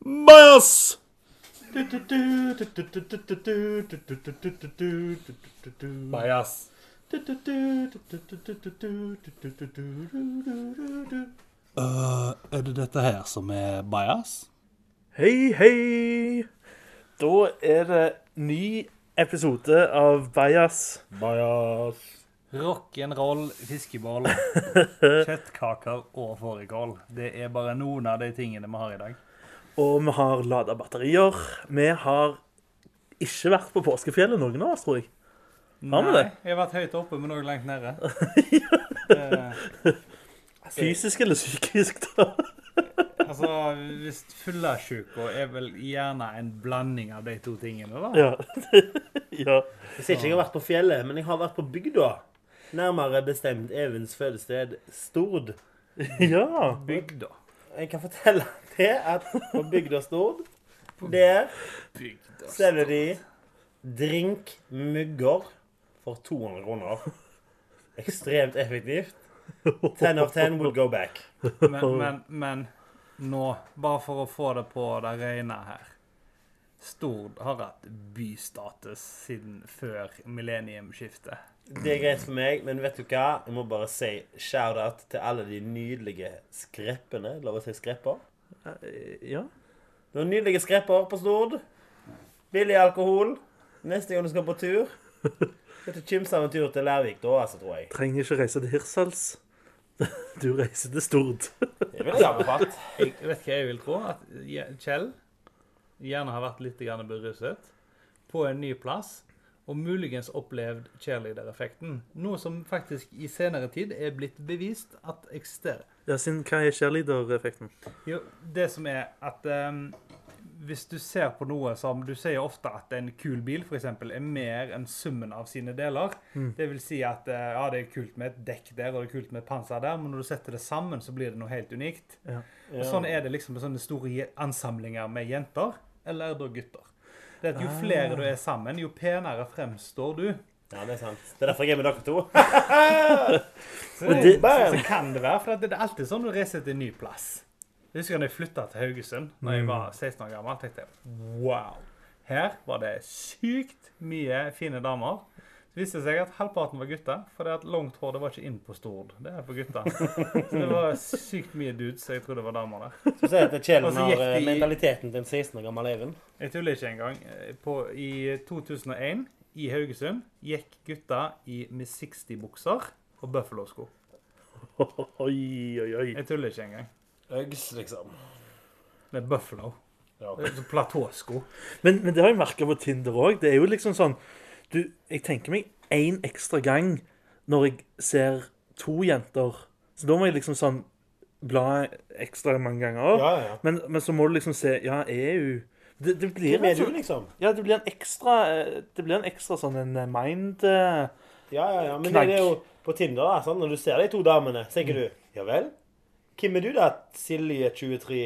Bajas! Bajas. Øh, er det dette her som er bajas? Hei, hei! Da er det ny episode av Bajas. Bajas. Rock'n'roll, fiskeboll, kjøttkaker og fårikål. Det er bare noen av de tingene vi har i dag. Og vi har lada batterier. Vi har ikke vært på påskefjellet, noen av oss, tror jeg. Har vi det? Jeg har vært høyt oppe, men òg langt nede. Eh, Fysisk eller psykisk, da? altså, hvis fyllesyka er vel gjerne en blanding av de to tingene, da. Ja. ja. Jeg ikke jeg har vært på fjellet, men jeg har vært på bygda. Nærmere bestemt Evens fødested Stord. ja. Bygda. Jeg kan fortelle det at på bygda Stord, der selger de drinkmugger for 200 kroner. Ekstremt effektivt. 10 of 10 will go back. Men, men, men nå, bare for å få det på det rene her Stord har hatt bystatus siden før millenniumsskiftet. Det er greit for meg, men vet du hva? Jeg må bare si shout-out til alle de nydelige skreppene. Lov å si skrepper? ja. Noen nydelige skrepper på Stord. Billig alkohol. Neste gang du skal på tur. Skal til kimse av en tur til Lærvik da, altså, tror jeg. Trenger ikke reise til Hirsals. Du reiser til Stord. Det vil jeg anbefalt. Jeg vet hva jeg vil tro. At Kjell gjerne har vært litt beruset på en ny plass. Og muligens opplevd cheerleader-effekten. Noe som faktisk i senere tid er blitt bevist at eksisterer. Ja, sin, hva er cheerleader-effekten? Jo, det som er at um, hvis du ser på noe som Du sier ofte at en kul bil for eksempel, er mer enn summen av sine deler. Det vil si at eh, ja, det er kult med et dekk der og det er kult med et panser der, men når du setter det sammen, så blir det noe helt unikt. Ja. Og Sånn er det liksom med sånne store ansamlinger med jenter, eller da gutter. Det er at Jo flere du er sammen, jo penere fremstår du. Ja, det er sant. Det er derfor jeg er med dere to. Så, det- så, så kan det være, for det er alltid sånn når du reiser til en ny plass. Jeg husker da jeg flytta til Haugesund da jeg var 16 år gammel. tenkte jeg, wow, Her var det sykt mye fine damer. Så viste seg at halvparten var gutter, for det at langt hår det var ikke inn på Stord. Det er for gutta. Så det var sykt mye dudes, så jeg trodde det var damer der. Så sier at Kjellen har eh, de- mentaliteten til en 16 år gammel Even. Jeg tuller ikke engang. Eh, På, I 2001 i Haugesund gikk gutta i med 60-bukser og Buffalo-sko. Oi, oi, oi. Jeg tuller ikke engang. Uggs, liksom. Med Buffalo. Ja. Det Platåsko. Men, men det har jeg merka på Tinder òg. Det er jo liksom sånn du, Jeg tenker meg én ekstra gang når jeg ser to jenter. Så da må jeg liksom sånn bla ekstra mange ganger. Ja, ja. Men, men så må du liksom se Ja, er hun det, det blir Hvem er en du, liksom? Ja, det blir en ekstra eh, Det blir en ekstra sånn en eh, mind eh, Ja, ja, ja. Men Knagg. det er jo på Tinder, da, sånn, når du ser de to damene, så tenker du Ja vel? Hvem er du, da, Silje 23?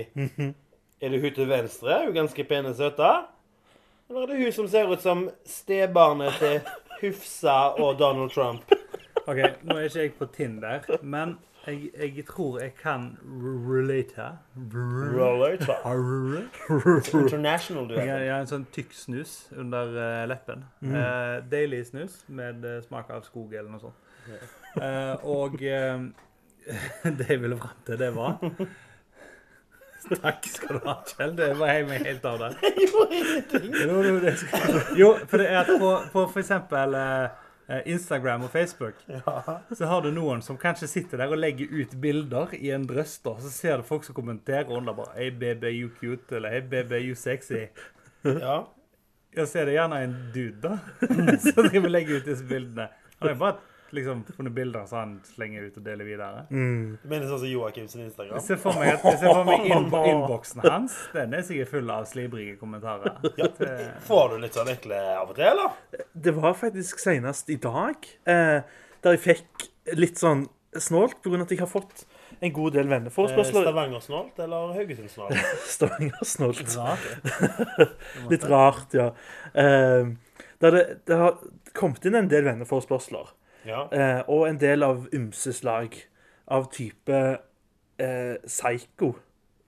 Er du hun til venstre? Hun ganske pene søte? Eller er det hun som ser ut som stebarnet til Hufsa og Donald Trump? OK, nå er ikke jeg på Tinder, men jeg, jeg tror jeg kan relate. Roller International, du Jeg har jeg har en sånn tykk snus under eh, leppen. Eh, deilig snus med eh, smak av skog eller noe sånt. Eh, og det jeg ville fram til, det var Takk skal du ha, Kjell. Det var jeg meg helt av det. Jo, jo, det skal... jo, for det er at på, på eksempel eh, eh, Instagram og Facebook så har du noen som kanskje sitter der og legger ut bilder i en drøster. Så ser du folk som kommenterer under bare 'Hey, baby, you cute. Eller 'Hey, baby, you sexy. Ja. Ja, så er det gjerne en dude, da, som driver og legger ut disse bildene. Han er bare liksom funnet bilder som han slenger ut og deler videre. Du mener sånn som Joakim sin Instagram? Jeg ser for meg, at- jeg ser for meg inn, innboksen hans. Den er sikkert full av slibrige kommentarer. Ja. Får du litt sånn ekle av og til, eller? Det var faktisk senest i dag eh, der jeg fikk litt sånn snålt på grunn av at jeg har fått en god del Eh, venneforespørsler. Stavanger-snålt eller Haugesund-snålt? Stavanger-snålt. Litt rart, ja. Eh, det, det har kommet inn en del venneforespørsler. Ja. Eh, og en del av ymse slag. Av type eh, psycho,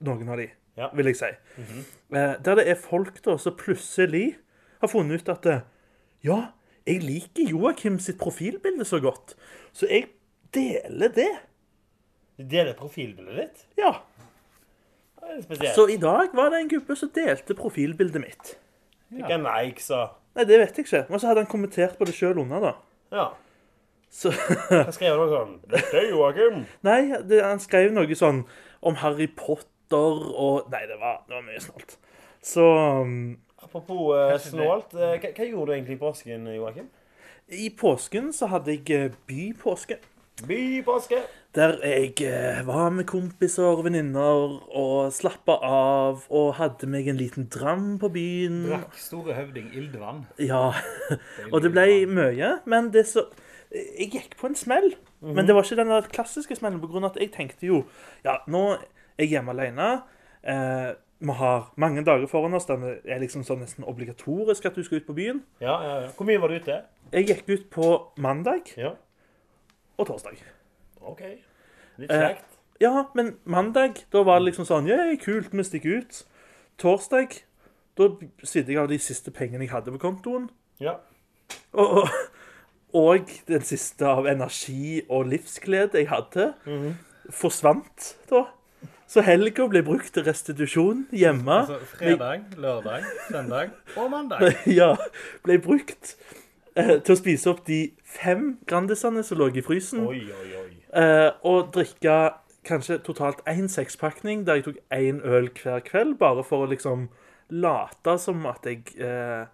noen av de, Ja. vil jeg si. eh, der det er folk da som plutselig har funnet ut at eh, ja, jeg liker Joakim sitt profilbilde så godt, så jeg deler det. Du deler profilbildet ditt? Ja. Så i dag var det en gubbe som delte profilbildet mitt. ikke en like, så. Nei, det vet jeg ikke. Men så hadde han kommentert på det sjøl under, da. Ja. Så Jeg skrev noe sånn Dette er Joakim. Nei, det, han skrev noe sånn om Harry Potter og Nei, det var, det var mye snålt. Så um, Apropos uh, snålt. Uh, hva, hva gjorde du egentlig i påsken, Joakim? i påsken så hadde jeg eh, bypåske. Bypåske. Der jeg uh, var med kompiser og venninner og slappa av og hadde meg en liten dram på byen. Drakk store høvding ildvann. Ja, og det ble mye, men det så Jeg gikk på en smell. Men det var ikke den der klassiske smellen, på grunn av at jeg tenkte jo Ja, nå er jeg hjemme alene. Eh, vi har mange dager foran oss der det er liksom sånn nesten obligatorisk at du skal ut på byen. Ja, ja, ja. Hvor mye var du ute? Jeg gikk ut på mandag Ja. og torsdag. OK. Litt Eh, kjekt. Ja, men mandag, da var det liksom sånn Ja, kult, vi stikker ut. Torsdag, da svidde jeg av de siste pengene jeg hadde på kontoen. Ja. Og, og, og den siste av energi og livsglede jeg hadde, forsvant da. Så helga ble brukt til restitusjon hjemme. Altså fredag, lørdag, søndag og mandag. Ja, ble brukt eh, til å spise opp de fem Grandisene som lå i frysen. Oi, oi, oi. Eh, og drikke kanskje totalt én sekspakning, der jeg tok én øl hver kveld, bare for å liksom late som at jeg eh,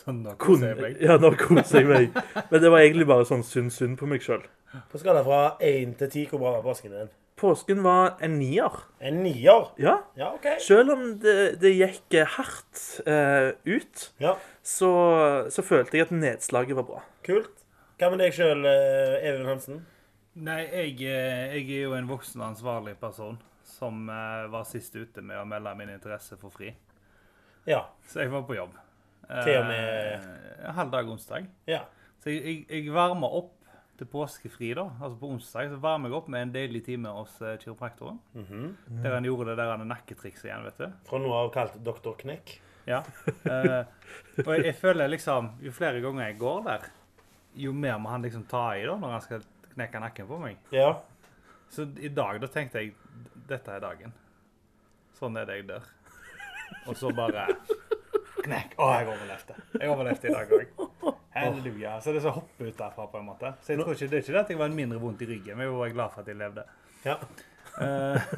Sånn da koser jeg meg. Ja, nå koser jeg meg. Men det var egentlig bare sånn synd-synd på meg sjøl. På skala fra 1 til 10, hvor bra var påsken din? Påsken var en nier. En nier. Ja. Ja, OK. Selv om det, det gikk eh, hardt eh, ut, Ja, så, så følte jeg at nedslaget var bra. kult. Hva med deg sjøl, Even Hansen? Nei, jeg, eh, jeg er jo en voksen og ansvarlig person som eh, var sist ute med å melde min interesse for fri. Ja. Så jeg var på jobb. Til og med- Eh, halv dag onsdag. Ja. Så jeg, jeg, jeg varmer opp til påskefri, da. Altså på onsdag så varmer jeg opp med en deilig time hos eh, kiropraktoren. Der han gjorde det der han nakketrikset igjen, vet du. Fra nå av kalt Doktor Knekk. Ja. Eh, og jeg, jeg føler liksom Jo flere ganger jeg går der, jo mer må han liksom ta i da når han skal knekke nakken på meg. Ja. Så i dag da tenkte jeg dette er dagen. Sånn er det jeg dør. Og så bare knekk. Å, jeg overlevde. Jeg overlevde i dag òg. Halleluja. Så det er så hoppe ut derfra, på en måte. Så jeg tror ikke, det er ikke det at jeg var mindre vondt i ryggen, men jeg var glad for at jeg levde. Ja. Eh,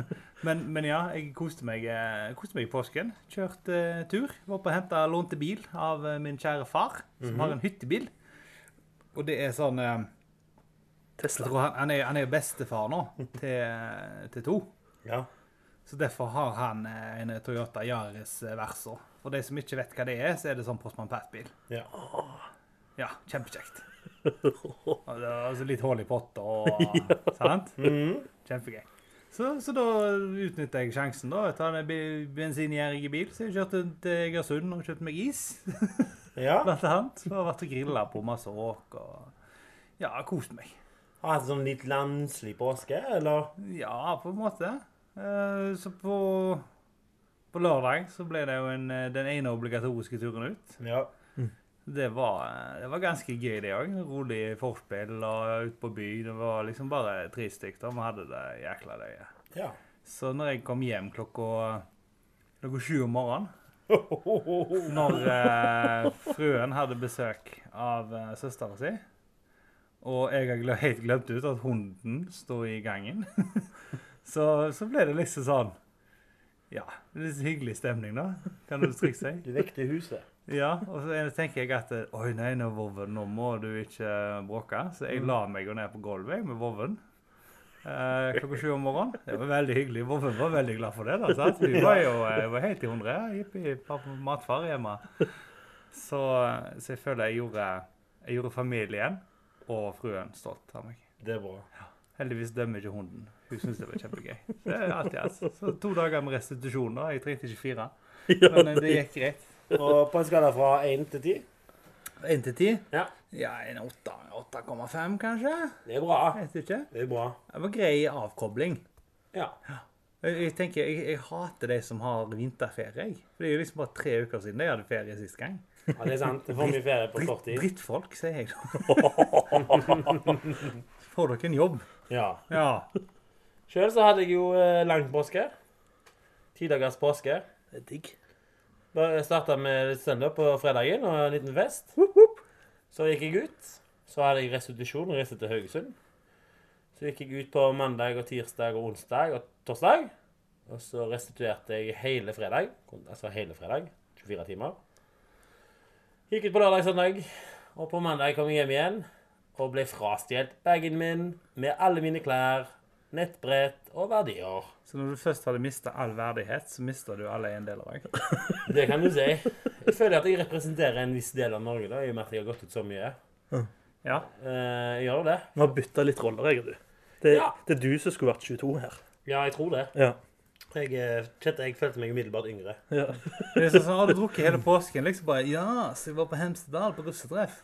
men, men ja, jeg koste meg, eh, koste meg i påsken. Kjørte uh, tur. Var på å hente lånte bil av uh, min kjære far, som har en hyttebil. Og det er sånn Jeg Tesla. tror han, han, er, han er bestefar nå til, til to. ja. Så derfor har han eh, en Toyota Yaris eh, Verso. For de som ikke vet hva det er, så er det sånn Postman Pat-bil. Ja. Ja, kjempekjekt. Og altså litt hull i potta og Sant? Mhm. Kjempegøy. Så, så da utnytta jeg sjansen. da. Jeg tar en bensingjerrig bil, så jeg kjørte til Egersund og kjøpte meg is. ja. Blant annet. Så har jeg vært og grilla på masse åk og Ja, kost meg. Har hatt sånn litt landslig påske, eller? Ja, på en måte. Eh, Så på, på lørdag så ble det jo en, eh, den ene obligatoriske turen ut. Ja. Det var, det var ganske gøy, det òg. Rolig forspill og ut på by. Det var liksom bare tre stykker. Vi hadde det jækla løye. Ja. Så når jeg kom hjem klokka, klokka sju om morgenen Når eh, fruen hadde besøk av eh, søstera si, og jeg har helt glemt ut at hunden sto i gangen, så, så ble det liksom sånn Ja, litt hyggelig stemning, da, kan du trygt si. Du vekte huset. Ja, og så tenker jeg at Oi, nei, nå, Vovven, nå må du ikke bråke. Så jeg la meg jo ned på gulvet med Vovven. Eh, klokka sju om morgenen. Det var veldig hyggelig. Vovven var veldig glad for det. da, sant? Vi var jo eh, var helt i hundre. Jippi, matfar hjemme. Så, så jeg føler jeg gjorde, jeg gjorde familien og fruen stolt av meg. Det er bra. Heldigvis dømmer ikke hunden. Hun syntes det var kjempegøy. Det er alltid altså. Så to dager med restitusjon, da. Jeg trengte ikke fire. Men eh, det gikk greit. Og på en skala fra 1 til 10? 1 til 10? Ja. Ja, en 8 8,5 kanskje? Det er bra. Vet vet ikke. Det er bra. Det var grei avkobling. Ja. Jeg, tenker, jeg, jeg hater de som har vinterferie. For Det er jo liksom bare tre uker siden de hadde ferie sist gang. ja, det er sant. Det får mye ferie på kort tid. drittfolk, sier jeg da. Får dere en jobb? Ja. Ja. Sjøl så hadde jeg jo eh, lang påske. Ti dagers påske. Det er digg. Starta med standup på fredagen og en liten fest. Så gikk jeg ut. Så hadde jeg restitusjon og reiste til Haugesund. Så gikk jeg ut på mandag og tirsdag og onsdag og torsdag. Og så restituerte jeg hele fredag. Altså hele fredag. 24 timer. Gikk ut på lørdag søndag. Og på mandag kom jeg hjem igjen og ble frastjålet bagen min med alle mine klær, nettbrett og verdier. Så når du først hadde mista all verdighet, så mista du alle eiendeler òg. Det kan du si. Jeg føler at jeg representerer en viss del av Norge, da, i og med at jeg har gått ut så mye. Ja. Eh, jeg gjør det? Vi har bytta litt roller, jeg og du. Det, Ja. det er du som skulle vært 22 her. Ja, jeg tror det. Ja. Jeg, eh, jeg følte meg umiddelbart yngre. ja. Det er sånn, Har du drukket hele påsken? Liksom bare Ja, så jeg var på Hemsedal på russetreff.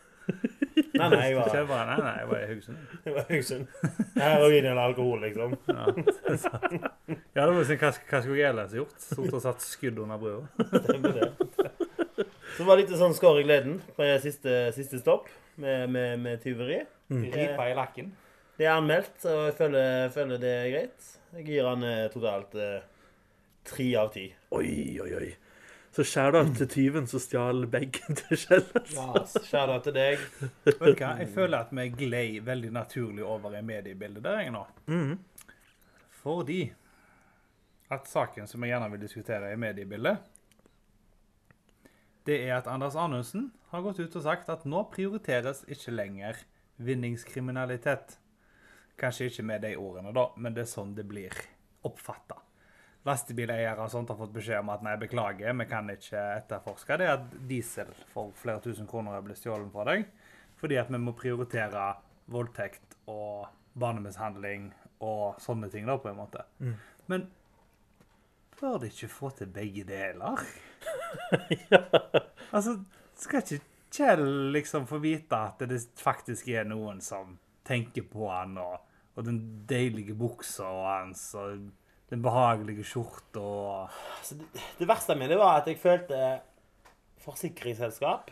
Nei, nei, jeg var, jeg bare, nei, nei, jeg var i Haugesund. jeg var Haugesund. Heroin eller alkohol, liksom. Ja, det var sånn, hva, hva skulle jeg ellers gjort? Stort og satt skudd under brua. Stemmer det. Så var det litt sånn skår i gleden på siste, siste stopp med, med, med tyveri. Ripa i lakken. Det er anmeldt, og jeg føler, føler det er greit. Jeg gir han totalt tre eh, tre av ti. Oi, oi, oi. Så shout-out til tyven som stjal bagen til Kjell. Ja, Shout-out til deg. Vet du hva? Jeg føler at vi glei veldig naturlig over i mediebildet der jeg nå. Mm. Fordi at saken som jeg gjerne vil diskutere i mediebildet, det er at Anders Anundsen har gått ut og sagt at nå prioriteres ikke lenger vinningskriminalitet. Kanskje ikke med de ordene, da, men det er sånn det blir oppfatta. Lastebileiere og sånt har fått beskjed om at nei, beklager, vi kan ikke etterforske det at diesel for flere tusen kroner er blitt stjålet fra deg, fordi at vi må prioritere voldtekt og barnemishandling og sånne ting, da, på en måte. Men bør de ikke få til begge deler? Altså, skal ikke Kjell liksom få vite at det faktisk er noen som tenker på han, og, og den deilige buksa hans, og den behagelige skjorta og Altså, det, det verste med det var at jeg følte forsikringsselskap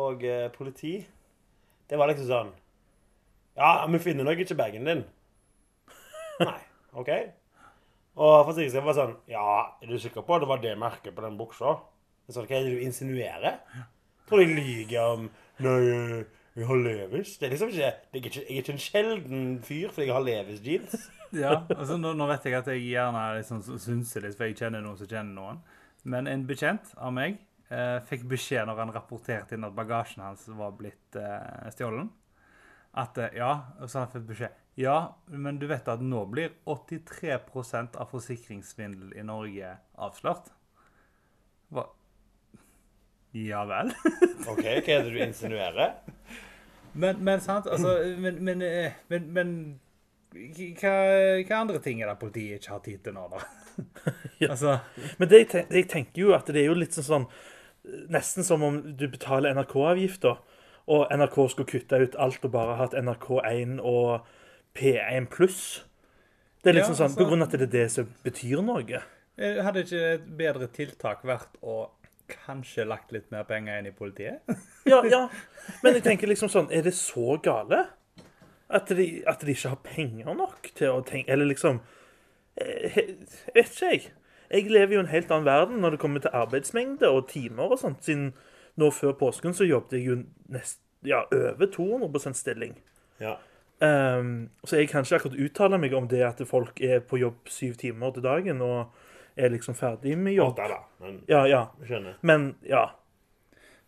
og eh, politi Det var liksom sånn Ja, vi finner nok ikke bagen din. Nei. OK? Og forsikringsselskapet var sånn Ja, er du sikker på at det var det merket på den buksa? Jeg sa, Hva er det du insinuerer? Tror du jeg lyver om Nei, eh, jeg har Levis. Det er liksom ikke, det er ikke Jeg er ikke en sjelden fyr fordi jeg har Levis jeans. Ja, altså nå, nå vet jeg at jeg gjerne liksom synser litt, for jeg kjenner noen som kjenner noen. Men en bekjent av meg eh, fikk beskjed når han rapporterte inn at bagasjen hans var blitt eh, stjålen. At eh, ja, og så han fått beskjed. Ja, men du vet at nå blir 83% av forsikringssvindel i Norge avslørt. Hva? Ja vel? OK, hva er det du insinuerer? Men, men sant, altså Men, men, eh, men, men hva, hva andre ting er det politiet ikke har tid til nå, da? Altså Men det, jeg ten- jeg tenker jo at det er jo litt sånn sånn Nesten som om du betaler NRK-avgifta, og NRK skulle kutte ut alt og bare hatt NRK1 og P1 pluss. Det er liksom Ja, sånn, altså- På grunn av at det er det som betyr noe. Eh, Hadde ikke et bedre tiltak vært å kanskje lagt litt mer penger inn i politiet? Ja, ja. Men jeg tenker liksom sånn Er det så gale? At de, at de ikke har penger nok til å tenke Eller liksom Jeg Vet ikke jeg. Jeg lever jo i en helt annen verden når det kommer til arbeidsmengde og timer og sånt. Siden nå før påsken så jobbet jeg jo nest, ja, over 200 stilling. Ja. Um, så jeg kan ikke akkurat uttale meg om det at folk er på jobb syv timer til dagen og er liksom ferdig med jobb. Åtte, da. Men Ja, ja. skjønner. Men ja.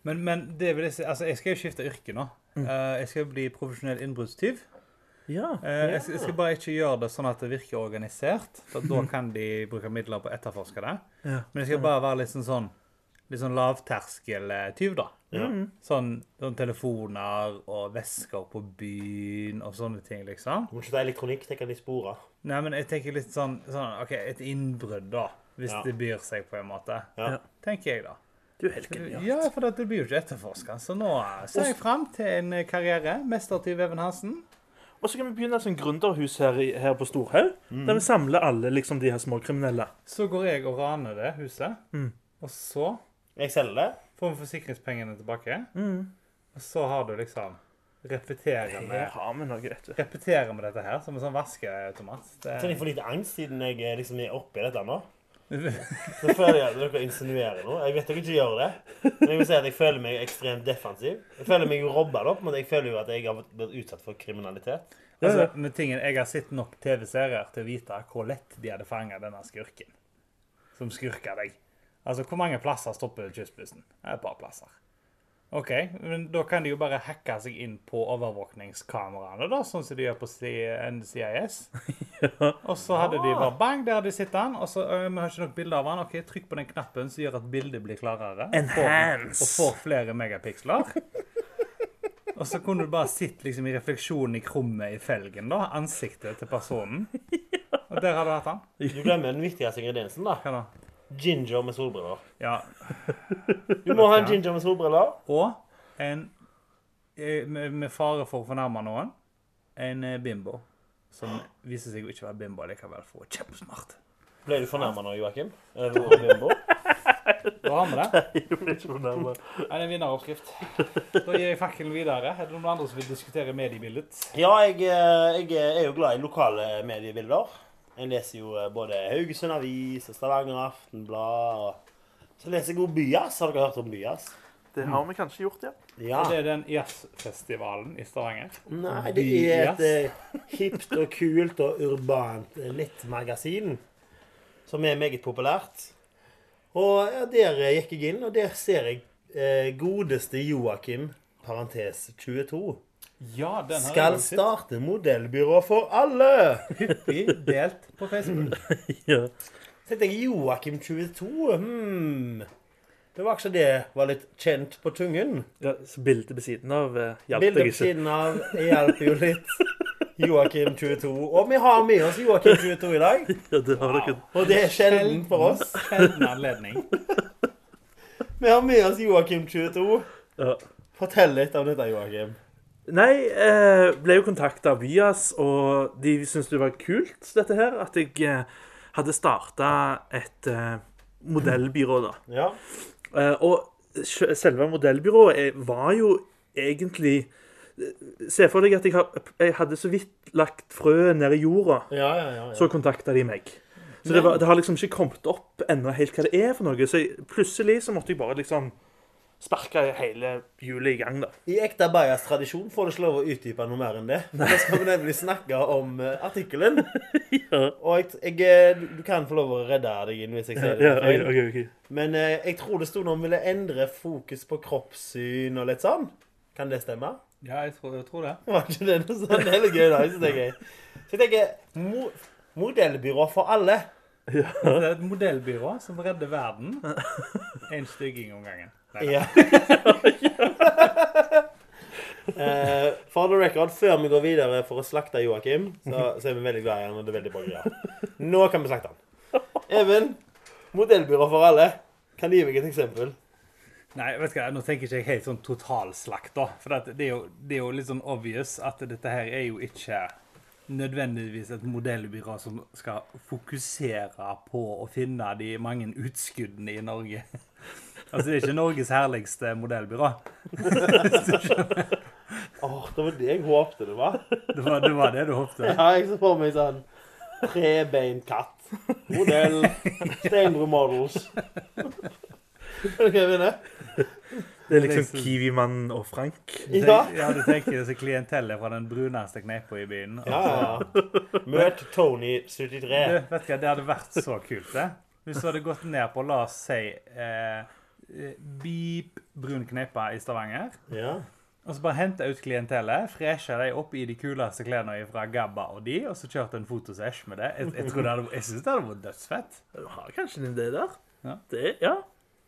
Men, men det vil jeg si Altså, jeg skal jo skifte yrke nå. Eh, jeg skal bli profesjonell innbruddstyv. Ja. Eh, jeg, skal, jeg skal bare ikke gjøre det sånn at det virker organisert, for da kan de bruke midler på å etterforske det. ja. Men jeg skal bare være litt sånn sånn Litt sånn lavterskeltyv, da. Ja. Sånn, sånn telefoner og vesker på byen og sånne ting, liksom. Du må ikke ta elektronikk, tenker de sporer. Nei, men jeg tenker litt sånn, sånn OK, et innbrudd, da. Hvis Ja. det byr seg, på en måte. Ja. Ja. Tenker jeg, da. Du er helt genial. Ja, for det blir jo ikke etterforska. Så nå ser jeg fram til en karriere. Mestertyv Even Hansen. Og så kan vi begynne som gründerhus her, i- her på Storhaug. Mm. Der vi samler alle liksom de her småkriminelle. Så går jeg og raner det huset, Mm. og så Jeg selger det. får vi forsikringspengene tilbake. Mm. Og så har du liksom Repeterer Her med, har vi noe, vet du. repeterer med dette her som en sånn vaskeautomat. Jeg kjenner jeg får litt angst siden jeg eh, liksom er oppi dette nå. Så føler jeg at dere insinuerer noe. Jeg vet dere ikke gjør det. Men jeg vil si at jeg føler meg ekstremt defensiv. Jeg føler meg jo robba, opp, men jeg føler jo at jeg har blitt utsatt for kriminalitet. altså, med tingen, jeg har sett nok TV-serier til å vite hvor lett de hadde fanga denne skurken. Som skurka deg. Altså, hvor mange plasser stopper kystbussen? Et par plasser. OK, men da kan de jo bare hacke seg inn på overvåkningskameraene, da, sånn som de gjør på NCIS. Og så hadde de bare bang, der hadde de sittet han, og så øh, Vi har ikke nok bilde av han. OK, trykk på den knappen som gjør at bildet blir klarere. Enhance. Og får flere megapiksler. Og så kunne du bare sitte liksom i refleksjonen i krummet i felgen, da. Ansiktet til personen. Og der hadde du hatt han. Du glemmer den viktigste ingrediensen, da. Hva da? Ginger med solbriller. Ja. Du må ha en ginger med solbriller. Og en eh, med, fare for å fornærme noen en eh, bimbo. Som viser seg å ikke være bimbo likevel, for kjempesmart. Ble du fornærma nå, Joakim? Er bimbo? Da har vi det. Jeg ble ikke fornærmet. Er det en vinneroppskrift? Da gir jeg fakkelen videre. Er det noen andre som vil diskutere mediebildet? Ja, jeg, eh, jeg er jo glad i lokale mediebilder. Jeg leser jo eh, både Haugesund Avis og Stavanger Aftenblad. Og så leser jeg jo Byas. Har dere hørt om Byas? Det har vi kanskje gjort, ja. Ja. Er det den jazzfestivalen i Stavanger? Nei, det er et eh, hipt og kult og urbant eh, nettmagasin som er meget populært. Og ja, der eh, gikk jeg inn, og der ser jeg eh, godeste Joakim, parentes 22, Ja, den har skal jeg sett. starte modellbyrå for alle. Hyppig delt på Facebook. ja. Så tenkte jeg Joakim 22, hmm. Det var ikke det var litt kjent på tungen. ja så bildet ved siden av uh, hjalp Bildet deg på ikke. siden av hjelper jo litt. Joakim 22. Og vi har med oss Joakim 22 i dag. Ja, det har dere. Og det er sjelden for oss. Sjelden anledning. Vi har med oss Joakim 22. Ja. Fortell litt om dette, Joakim. Nei, eh, ble jo kontakta av Vias, og de syntes det var kult, dette her. At jeg eh, hadde starta et eh, modellbyrå, da. Ja. Eh, og selve modellbyrået var jo egentlig Se for deg at jeg, jeg hadde så vidt lagt frø ned i jorda, Ja, ja, ja. ja. så kontakta de meg. Så det, var, det har liksom ikke kommet opp ennå helt hva det er for noe. Så jeg, plutselig så måtte jeg bare liksom sparke hele hjulet i gang, da. I ekte Bajas tradisjon får du ikke lov å utdype noe mer enn det. Da skal vi nemlig snakke om uh, artikkelen. Ja. Og jeg, jeg, eh, du, kan få lov å redde deg inn hvis jeg sier det Ja, feil. okay, ok. Men eh, jeg tror det sto noe om ville endre fokus på kroppssyn og litt sånn. Kan det stemme? Ja, jeg tror, jeg tror det. Var ikke det noe sånn? Det er litt gøy, da. Så tenker jeg, så jeg tenker mo modellbyrå for alle. Det er et modellbyrå som redder verden. En stygging om gangen. Nei, Ja. uh, for the record, før vi går videre for å slakte Joakim, så, så er vi veldig glad i han, og det er veldig bra greier. Nå kan vi slakte han. Even, modellbyrå for alle. Kan du gi meg et eksempel? Nei, vet du hva, nå tenker ikke jeg helt sånn totalslakt, da. For det, er jo, det er jo litt sånn obvious at dette her er jo ikke nødvendigvis et modellbyrå som skal fokusere på å finne de mange utskuddene i Norge. Altså, det er ikke Norges herligste modellbyrå. Åh, det var det jeg håpte det var. Det var det, var det du håpte? Ja, jeg så for meg sånn trebeint katt. Modell. Steinbrud Models. Er det hva jeg mener? Det er liksom Kiwi-mannen og Frank. Ja. ja, du tenker så klientellet fra den bruneste kneipa i byen. Ja, ja, ja. Møt Tony 73. Du, vet du hva, det hadde vært så kult, det. Hvis du hadde gått ned på, la oss si, eh, Beep brun kneipe i Stavanger, Ja. og så bare hente ut klientellet, freshe dem opp i de kuleste klærne fra Gabba og de, og så kjørte en fotosesh med det. Jeg, jeg, det hadde, jeg synes det hadde vært dødsfett. Du har kanskje en idé der? Ja. Det, ja.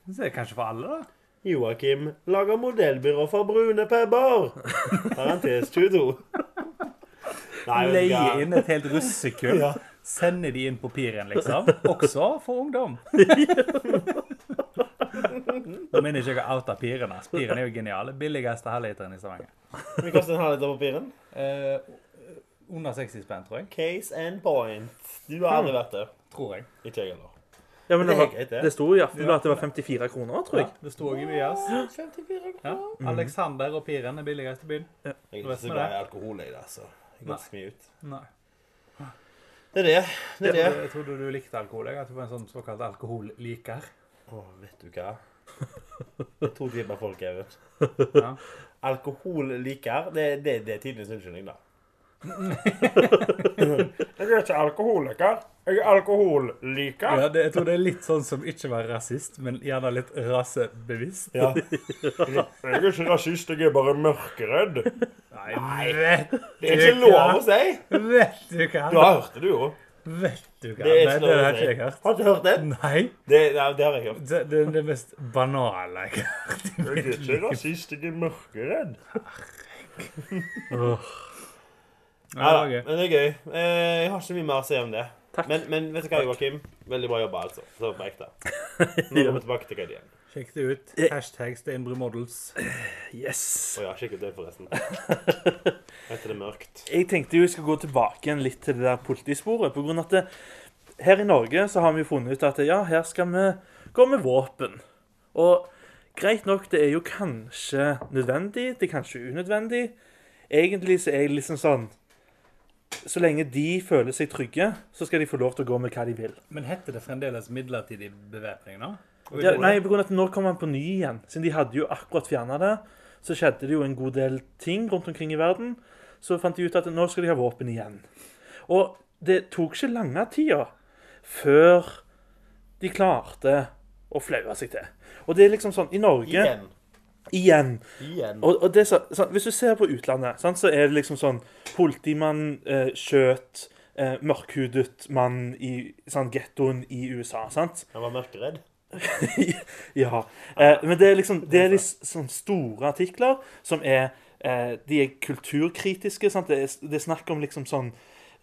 Så det er kanskje for alle, da. Joakim lager modellbyrå for brune pebber. Parentes 22. Nei, Leie inn et helt russekull. Ja. Sende de inn på piren, liksom. Også for ungdom. Nå mener jeg ikke å oute piren. Piren er jo genial. Billigste halvliteren i Stavanger. Vi koster en halvliter på piren. Eh, under 60 spenn, tror jeg. Case and point. Du har aldri vært der. Tror jeg. Ikke jeg heller. Ja, men Det var, det. det sto i Aftenbladet at det var 54 kroner, tror Ja, jeg. det sto òg i Vias. 54 Ja. Alexander og Piren er billigst i byen. Jeg er ikke så glad i alkohol, jeg, det så jeg går ikke mye ut. Nei. Det er det. Det er det. Jeg trodde du likte alkohol. Jeg at du var en sånn såkalt alkoholliker. Å, vet du hva? Det er to typer folk, jeg vet. Ja. Alkohol liker, det, det, det er tidenes unnskyldning, da. jeg er ikke alkoholiker. Jeg er alkoholliker. Ja, det, jeg tror det er litt sånn som ikke var rasist, men gjerne litt rasebevisst. Ja. Jeg er ikke rasist, jeg er bare mørkeredd. Nei, vet Det er ikke lov å si. Vet du hva? Du har hørt det, du òg. Vet du hva? Det er Nei, ikke det har ikke jeg hørt. Har du ikke hørt det? Nei. Det, nei, det har jeg hørt. Det, det er det mest banale jeg har hørt. Jeg er ikke rasist, jeg er mørkeredd. Ja, Ja, gøy. men det er gøy. Eh, Jeg har ikke mye mer å si om det. Takk. Men, men vet du hva, Joakim? Veldig bra jobba, altså. Så på ekte. Nå går vi tilbake til Kaidi igjen. Sjekk det ut. Eh. Hashtag Steinbru Models. Yes. Å ja, sjekk ut det, forresten. Etter det mørkt. Jeg tenkte jo jeg skulle gå tilbake igjen litt til det der politisporet. På grunn av at det, her i Norge så har vi jo funnet ut at ja, her skal vi gå med våpen. Og greit nok, det er jo kanskje nødvendig, det er kanskje unødvendig. Egentlig så er jeg liksom sånn Så lenge de føler seg trygge, så skal de få lov til å gå med hva de vil. Men heter det fremdeles midlertidig bevæpning nå? Ja, nei, på grunn av at nå kom han på ny igjen. Siden de hadde jo akkurat fjerna det, så skjedde det jo en god del ting rundt omkring i verden. Så fant de ut at nå skal de ha våpen igjen. Og det tok ikke lange tida før de klarte å flaue seg til. Og det er liksom sånn I Norge Igjen. Igjen. Igjen. Og, og det så, sånn, Hvis du ser på utlandet, sant, så er det liksom sånn Politimann eh, skjøt eh, mørkhudet mann i sånn, gettoen i USA. sant? Han var mørkeredd. ja. Eh, men det er liksom det er de sånn store artikler som er eh, De er kulturkritiske. sant? Det er, det er snakk om liksom sånn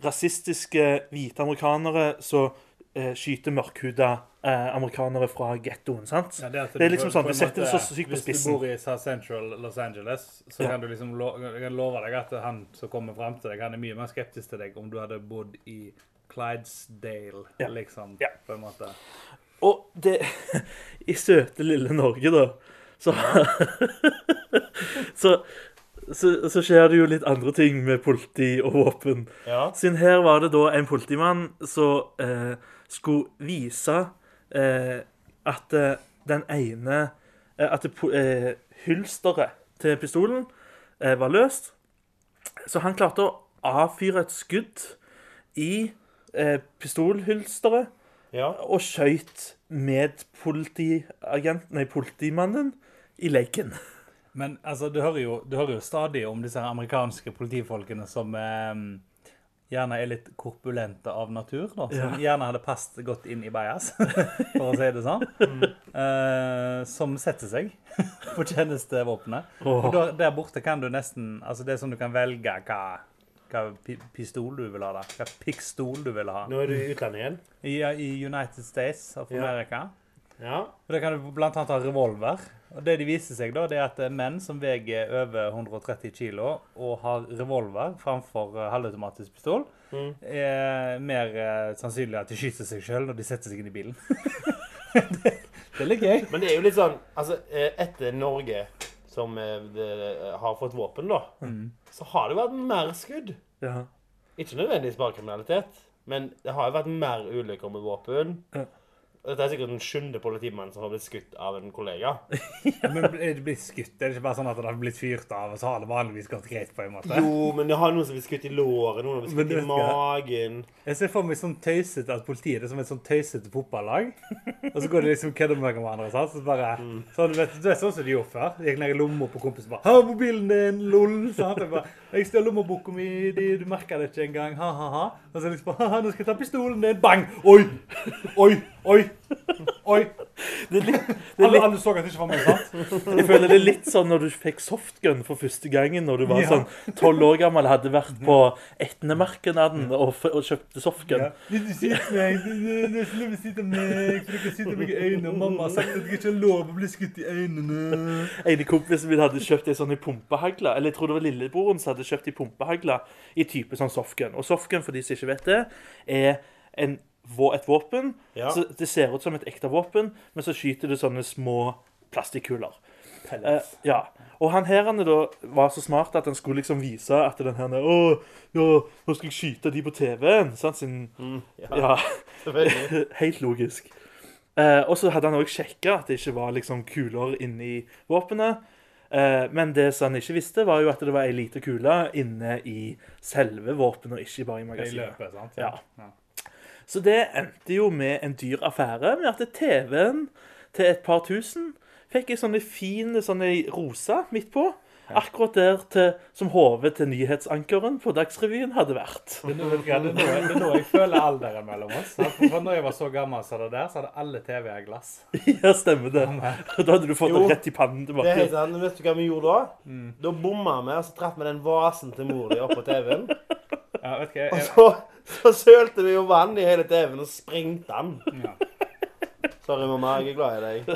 rasistiske hvite amerikanere som eh, skyter mørkhuda eh, amerikanere fra gettoen. sant? Ja, at Det er liksom sånn, på setter det så sykt på Hvis du bor i South Central Los Angeles, så Ja. kan du liksom lo kan love deg at han som kommer fram til deg, han er mye mer skeptisk til deg om du hadde bodd i Clydesdale, Ja. liksom, Ja. på en måte. Og det I søte lille Norge, da, så så, så, så skjer det jo litt andre ting med politi og våpen. Ja. Siden her var det da en politimann som eh, skulle vise eh, at eh, den ene eh, At eh, hylsteret til pistolen eh, var løst. Så han klarte å avfyre et skudd i eh, pistolhylsteret ja. og skjøt medpolitiagent, nei, politimannen i leken. Men altså, du hører, jo, du hører jo stadig om disse amerikanske politifolkene som eh, gjerne er litt korpulente av natur, da, som gjerne hadde passet godt inn i bajas, for å si det sånn, eh, som setter seg på tjenestevåpenet. Og der borte kan du nesten, altså det er sånn du kan velge hva, hva pistol du vil ha da, hva pikstol du vil ha. Nå er du i utlandet igjen. I, I United States of Ja. America. Ja. Og Da kan du blant annet ha revolver. Og det de viser seg da, det er at er menn som veier over 130 kilo og har revolver framfor eh, halvautomatisk pistol, Mm. er mer eh, sannsynlig at de skyter seg sjøl når de setter seg inn i bilen. det, det er litt gøy. Men det er jo litt sånn Altså, eh, etter Norge som eh, eh, har fått våpen, da, så har det vært mer skudd. Ja. Ikke nødvendigvis bare kriminalitet, men det har jo vært mer ulykker med våpen. Ja. Dette er sikkert den sjuende politimannen som har blitt skutt av en kollega. ja. Men er det blitt skutt? Er det ikke bare sånn at det har blitt fyrt av, og så har det vanligvis gått greit, på en måte? Jo, men det har noen som blir skutt i låret, noen har blitt skutt i magen. Jeg ser for meg sånn tøysete at politiet er som et sånn tøysete fotballag. Og så går de liksom kødder med hverandre. Sant? Så bare, så sånn, vet, du er sånn som de gjorde før? De gikk ned i lomma på kompisen bare 'Ha mobilen din, lol!' Sånn, Jeg, bare, 'Jeg stjal lommeboka mi, du merka det ikke engang.' Ha, ha, ha. Og så liksom bare 'Ha, nå skal jeg ta pistolen din.' Bang! Oi! Oi! Oi! Oi! Det litt, det Alle, alle så at det ikke var meg, sant? jeg føler det er litt sånn når du fikk softgun for første gangen når du var Ja. sånn tolv år gammel, hadde vært på Etnemarkedet og, og kjøpte softgun. Ja. Vil du skyte meg? Det er ikke lov å skyte meg, for du kan skyte meg i øynene. Mamma har sagt at jeg ikke har lov å bli skutt i øynene. En av kompisene mine hadde kjøpt ei sånn i pumpehagle. Eller jeg tror det var lillebroren som hadde kjøpt ei pumpehagle i type sånn softgun. Og softgun, for de som ikke vet det, er en, et våpen. Ja. Så det ser ut som et ekte våpen, men så skyter det sånne små plastikkuler. Eh, ja. Og han her han da var så smart at han skulle liksom vise at den her Å, ja, nå skal jeg skyte de på TV-en. Sant? Sin, Mm, ja, ja, helt logisk. Eh, og så hadde han òg sjekka at det ikke var liksom kuler inni våpenet. Eh, men det som han ikke visste, var jo at det var ei lita kule inne i selve våpenet, og ikke bare i magasinet. I løpet, sant? ja. Ja. Så det endte jo med en dyr affære, med at TV-en til et par tusen fikk ei sånn fin rosa midt på. Akkurat der til, som hodet til nyhetsankeren på Dagsrevyen hadde vært. Det er nå, det er nå, det er nå jeg føler alderen mellom oss. For når jeg var så gammel som det der, så hadde alle TV-er glass. Ja, stemmer det. Da hadde du fått Jo, det rett i pannen tilbake. Det er helt sant. Vet du hva vi gjorde da? Mm. Da bomma vi, og så traff vi den vasen til mor di oppå TV-en. Ja, vet du hva, Og jeg, så, så sølte vi jo vann i hele TV-en og sprengte den. ja. Sorry, mamma. Jeg er glad i deg.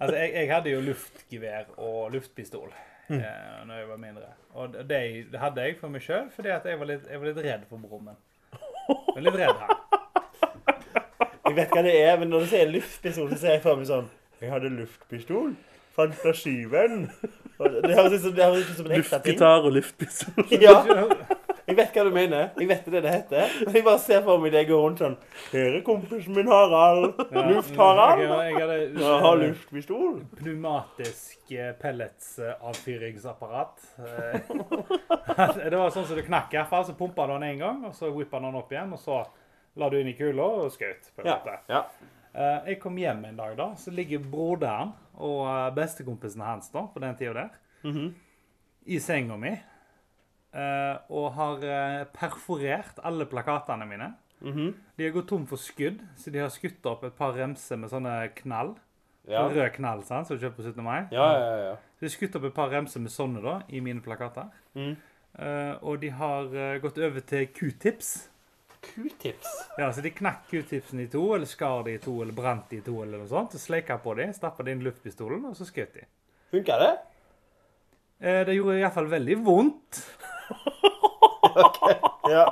Altså, jeg, jeg hadde jo luftgevær og luftpistol eh, når jeg var mindre. Og det, det hadde jeg for meg sjøl fordi at jeg var, litt, jeg var litt redd for broren min. Jeg var litt redd her. Jeg vet hva det er, men når du sier luftpistol, så ser jeg for meg sånn Jeg hadde luftpistol. Fra Det høres ut som, det høres ut som en ekte ting. Luftgitar og luftpistol. Ja, jeg vet hva du mener. Jeg vet det det heter. Men jeg bare ser for meg deg går rundt sånn Her er kompisen min Harald. Luft-Harald. Jeg, jeg hadde Jeg har luftpistol. pneumatisk eh, pelletsavfyringsapparat. Eh, det var sånn som det knakk iallfall. Så pumpa du den en gang, og så whippa den opp igjen. Og så la du inn i kula og skjøt. på en måte. ja. Eh, jeg kom hjem en dag, da, så ligger broderen og bestekompisen hans da, på den tida der Mhm. i senga mi og har eh, perforert alle plakatene mine. Mhm. De har gått tom for skudd, så de har skutt opp et par remser med sånne knall. ja. Sånn Rød knall, sant, som du kjøper på 17. mai. Ja, ja, ja. Så de har skutt opp et par remser med sånne da, i mine plakater. Mm. Uh, og de har uh, gått over til q-tips. Q-tips. Ja, så de knakk q-tipsen i to, eller skar de i to, eller brant de i to, eller noe sånt. Så sleika på de, stappa de inn luftpistolen, og så skjøt de. Funka det? Uh, det gjorde iallfall veldig vondt. Ja.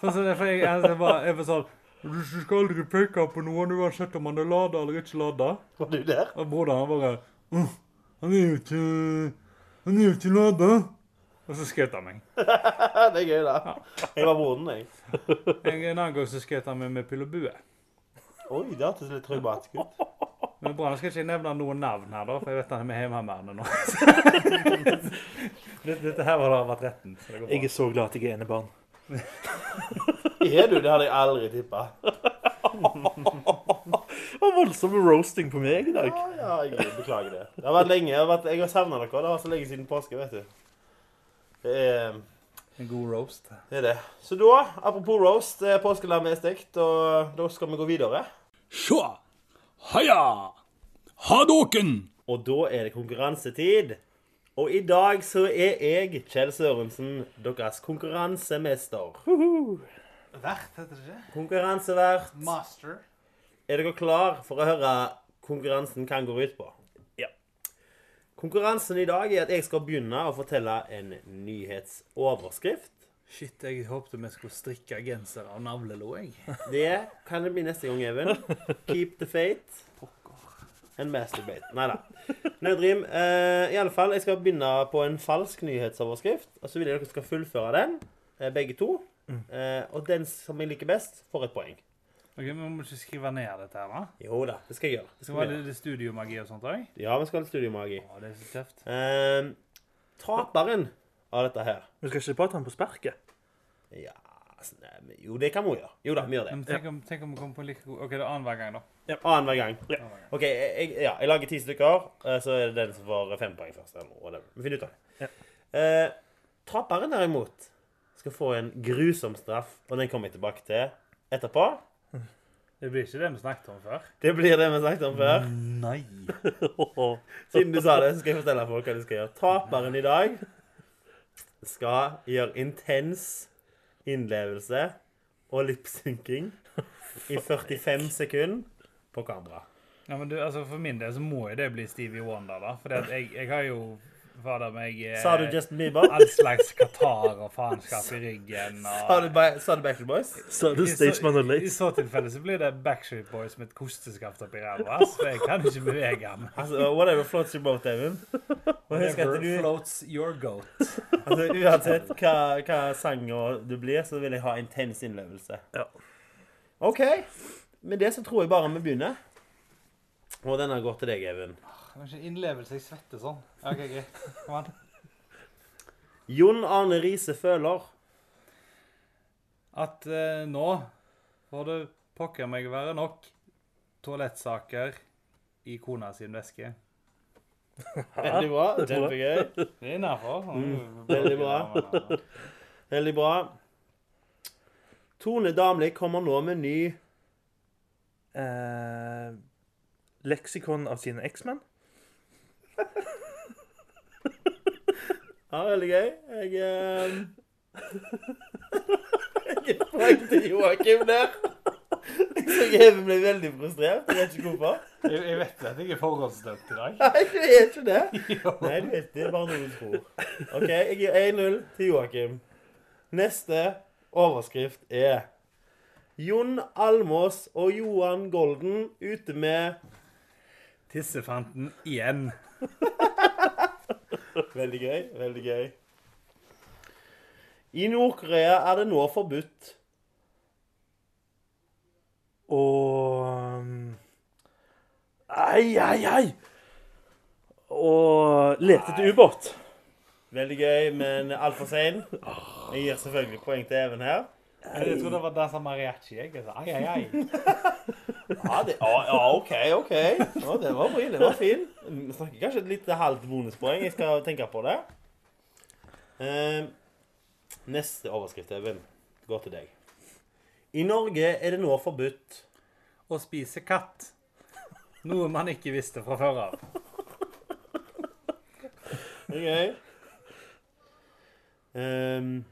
Sånn som det, for jeg, jeg, var, jeg var sånn Du skal aldri peke på noen uansett om han er lada eller ikke lada. Var du der? Og broderen han bare «Åh, Han er jo ikke Han er jo ikke lada. Og så skjøt han meg. det er gøy, da. Jeg var broren, jeg. En, en annen gang så skjøt han meg med pil og bue. Oi, det hørtes litt traumatisk ut. Men bra, nå skal jeg ikke nevne noen navn her, da, for jeg vet han er med Heimevernet nå. dette, dette her var da vært retten. Så det går bra. Jeg er så glad at jeg er enebarn. Er du? Det hadde jeg aldri tippa. Det var voldsom roasting på meg i dag. Ja, ja, jeg beklager det. Det har vært lenge. Jeg har, vært, jeg har savna dere. Det var så lenge siden påske, vet du. Det er, En god roast. det er det. Så da, apropos roast, eh, påskelammet er stekt, og da skal vi gå videre. Sjå! Haja! Hadåken! Og da er det konkurransetid. Og i dag så er jeg, Kjell Sørensen, deres konkurransemester. Vert, heter det ikke? Konkurransevert. Master. Er dere klar for å høre konkurransen kan gå ut på? Ja. Konkurransen i dag er at jeg skal begynne å fortelle en nyhetsoverskrift. Shit, jeg håpte vi skulle strikke genser av navlelo, jeg. Det kan det bli neste gang, Even. Keep the fate. En masturbate. Nei da. Nødrim. Uh, I alle fall, jeg skal begynne på en falsk nyhetsoverskrift. Og så vil jeg dere skal fullføre den, eh, begge to. Uh, og den som jeg liker best, får et poeng. Ok, men Vi må ikke skrive ned dette her, da. Jo da, det skal jeg gjøre. Det skal være det studiomagi og sånt òg? Ja, vi skal ha litt studiomagi. Å, det er så tøft. Uh, taperen av dette her Vi skal ikke bare ta den på sparket. Ja altså, nei, men Jo, det kan vi gjøre. Jo da, vi gjør det. Men tenk om, tenk om vi kommer på like god OK, det er annenhver gang, da. Annenhver gang. Ja. Annenhver gang. OK, jeg, ja, jeg lager ti stykker, eh, så er det den som får fem poeng først. Eller whatever. Vi finner ut av det. Eh, taperen, derimot, skal få en grusom straff, og den kommer jeg tilbake til etterpå. Det blir ikke det vi snakket om før. Det blir det vi snakket om før. Nei. Siden du sa det, så skal jeg fortelle folk hva de skal gjøre. Taperen i dag skal gjøre intens innlevelse og lipsynking i 45 sekunder på kamera. Ja, men du, altså For min del så må jo det bli Stevie Wonder, da. For jeg, jeg har jo fader meg eh, Sa du Justin Bieber? all slags Qatar og faenskap i ryggen. Og... Sa du, ba- sa du Backstreet Boys? Sa du Staysman og I Lace. så tilfelle så blir det Backstreet Boys med et kosteskaft oppi ræva. Så jeg kan ikke bevege meg. Altså, whatever floats your boat, Even. Og husk at Whatever du, floats your goat. altså, uansett hva, hva sanger du blir, så vil jeg ha intens innlevelse. Ja. OK. Med det så tror jeg bare vi begynner. Og denne går til deg, Even. Kanskje innlevelse, jeg svetter sånn. OK, greit. Kom an. Jon Arne Riise føler At eh, nå får det pokker meg være nok toalettsaker i kona sin veske. Veldig bra. det Kjempegøy. Det er innafor. Mm, veldig bra. Veldig bra. Tone Damli kommer nå med ny Eh, leksikon av sine eksmenn. Ja, veldig gøy. Jeg eh, Jeg er til Joakim der. Jeg så Even ble veldig frustrert. Jeg vet ikke hvorfor. Jeg, jeg vet at jeg er forhåndsdømt i dag. Nei, jeg er ikke det. Nei, du vet det. er bare noe du tror. OK, jeg gir 1-0 til Joakim. Neste overskrift er Jon Almås og Johan Golden ute med Tissefanten igjen. Veldig gøy. Veldig gøy. I Nord-Korea er det nå forbudt Og um, Ai, ai, ai! Og lete etter ubåt. Veldig gøy, men altfor sein. Jeg gir selvfølgelig poeng til Even her. Jeg trodde det var dansa mariachi. Jeg sa ai, ai, ai. Ja, det, ja, ja OK, OK. Ja, det var bra. Det var fin. Vi snakker kanskje et lite halvt bonuspoeng. Jeg skal tenke på det. Eh, neste overskrift, Even, går til deg. I Norge er det nå forbudt Å spise katt. Noe man ikke visste fra før av. OK. Um,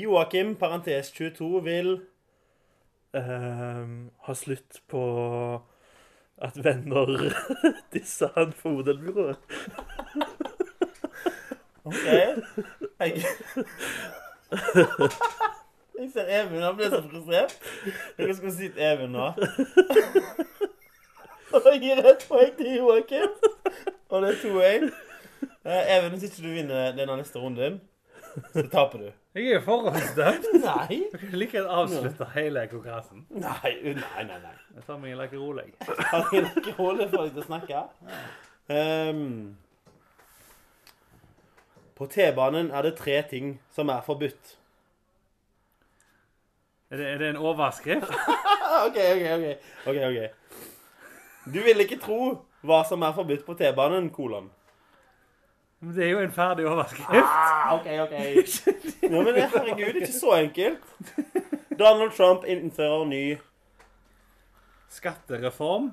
Joakim, parentes 22, vil Um, ha slutt på at venner disser han for Odelbyrået. OK. Jeg, jeg ser Even, han ble så frustrert. Jeg skal si til Even nå. Og jeg gir et poeng til Joakim. Og det er 2-1. Eh, Even, hvis ikke du vinner denne neste runden, så taper du. Jeg er jo forhåndsdømt. Nei. Du kan like gjerne avslutte hele konkurransen. Nei, nei, nei. nei. Jeg tar meg en like rolig. Har dere ikke rolig for deg til å snakke? Um, på T-banen er det tre ting som er forbudt. Er det, er det en overskrift? OK, OK, OK. ok, ok. Du vil ikke tro hva som er forbudt på T-banen, kolon. Men Det er jo en ferdig overskrift. Ah, OK, OK. Ja, men herregud, det er ikke så enkelt. Donald Trump innfører ny Skattereform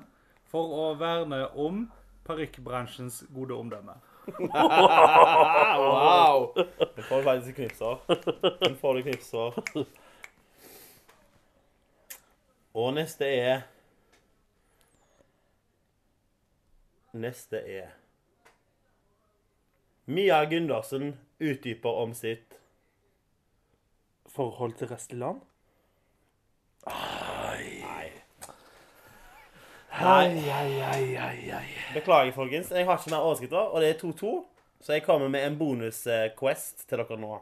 for å verne om parykkbransjens gode omdømme. Wow! Du får faktisk knipser. Du får du knipser. Og neste er Neste er Mia Gundersen utdyper om sitt Forhold til resten av land. Nei. Ai, ai, ai, ai, ai. Beklager, folkens. Jeg har ikke mer overskrifter, og det er 2-2. Så jeg kommer med en bonus-quest til dere nå.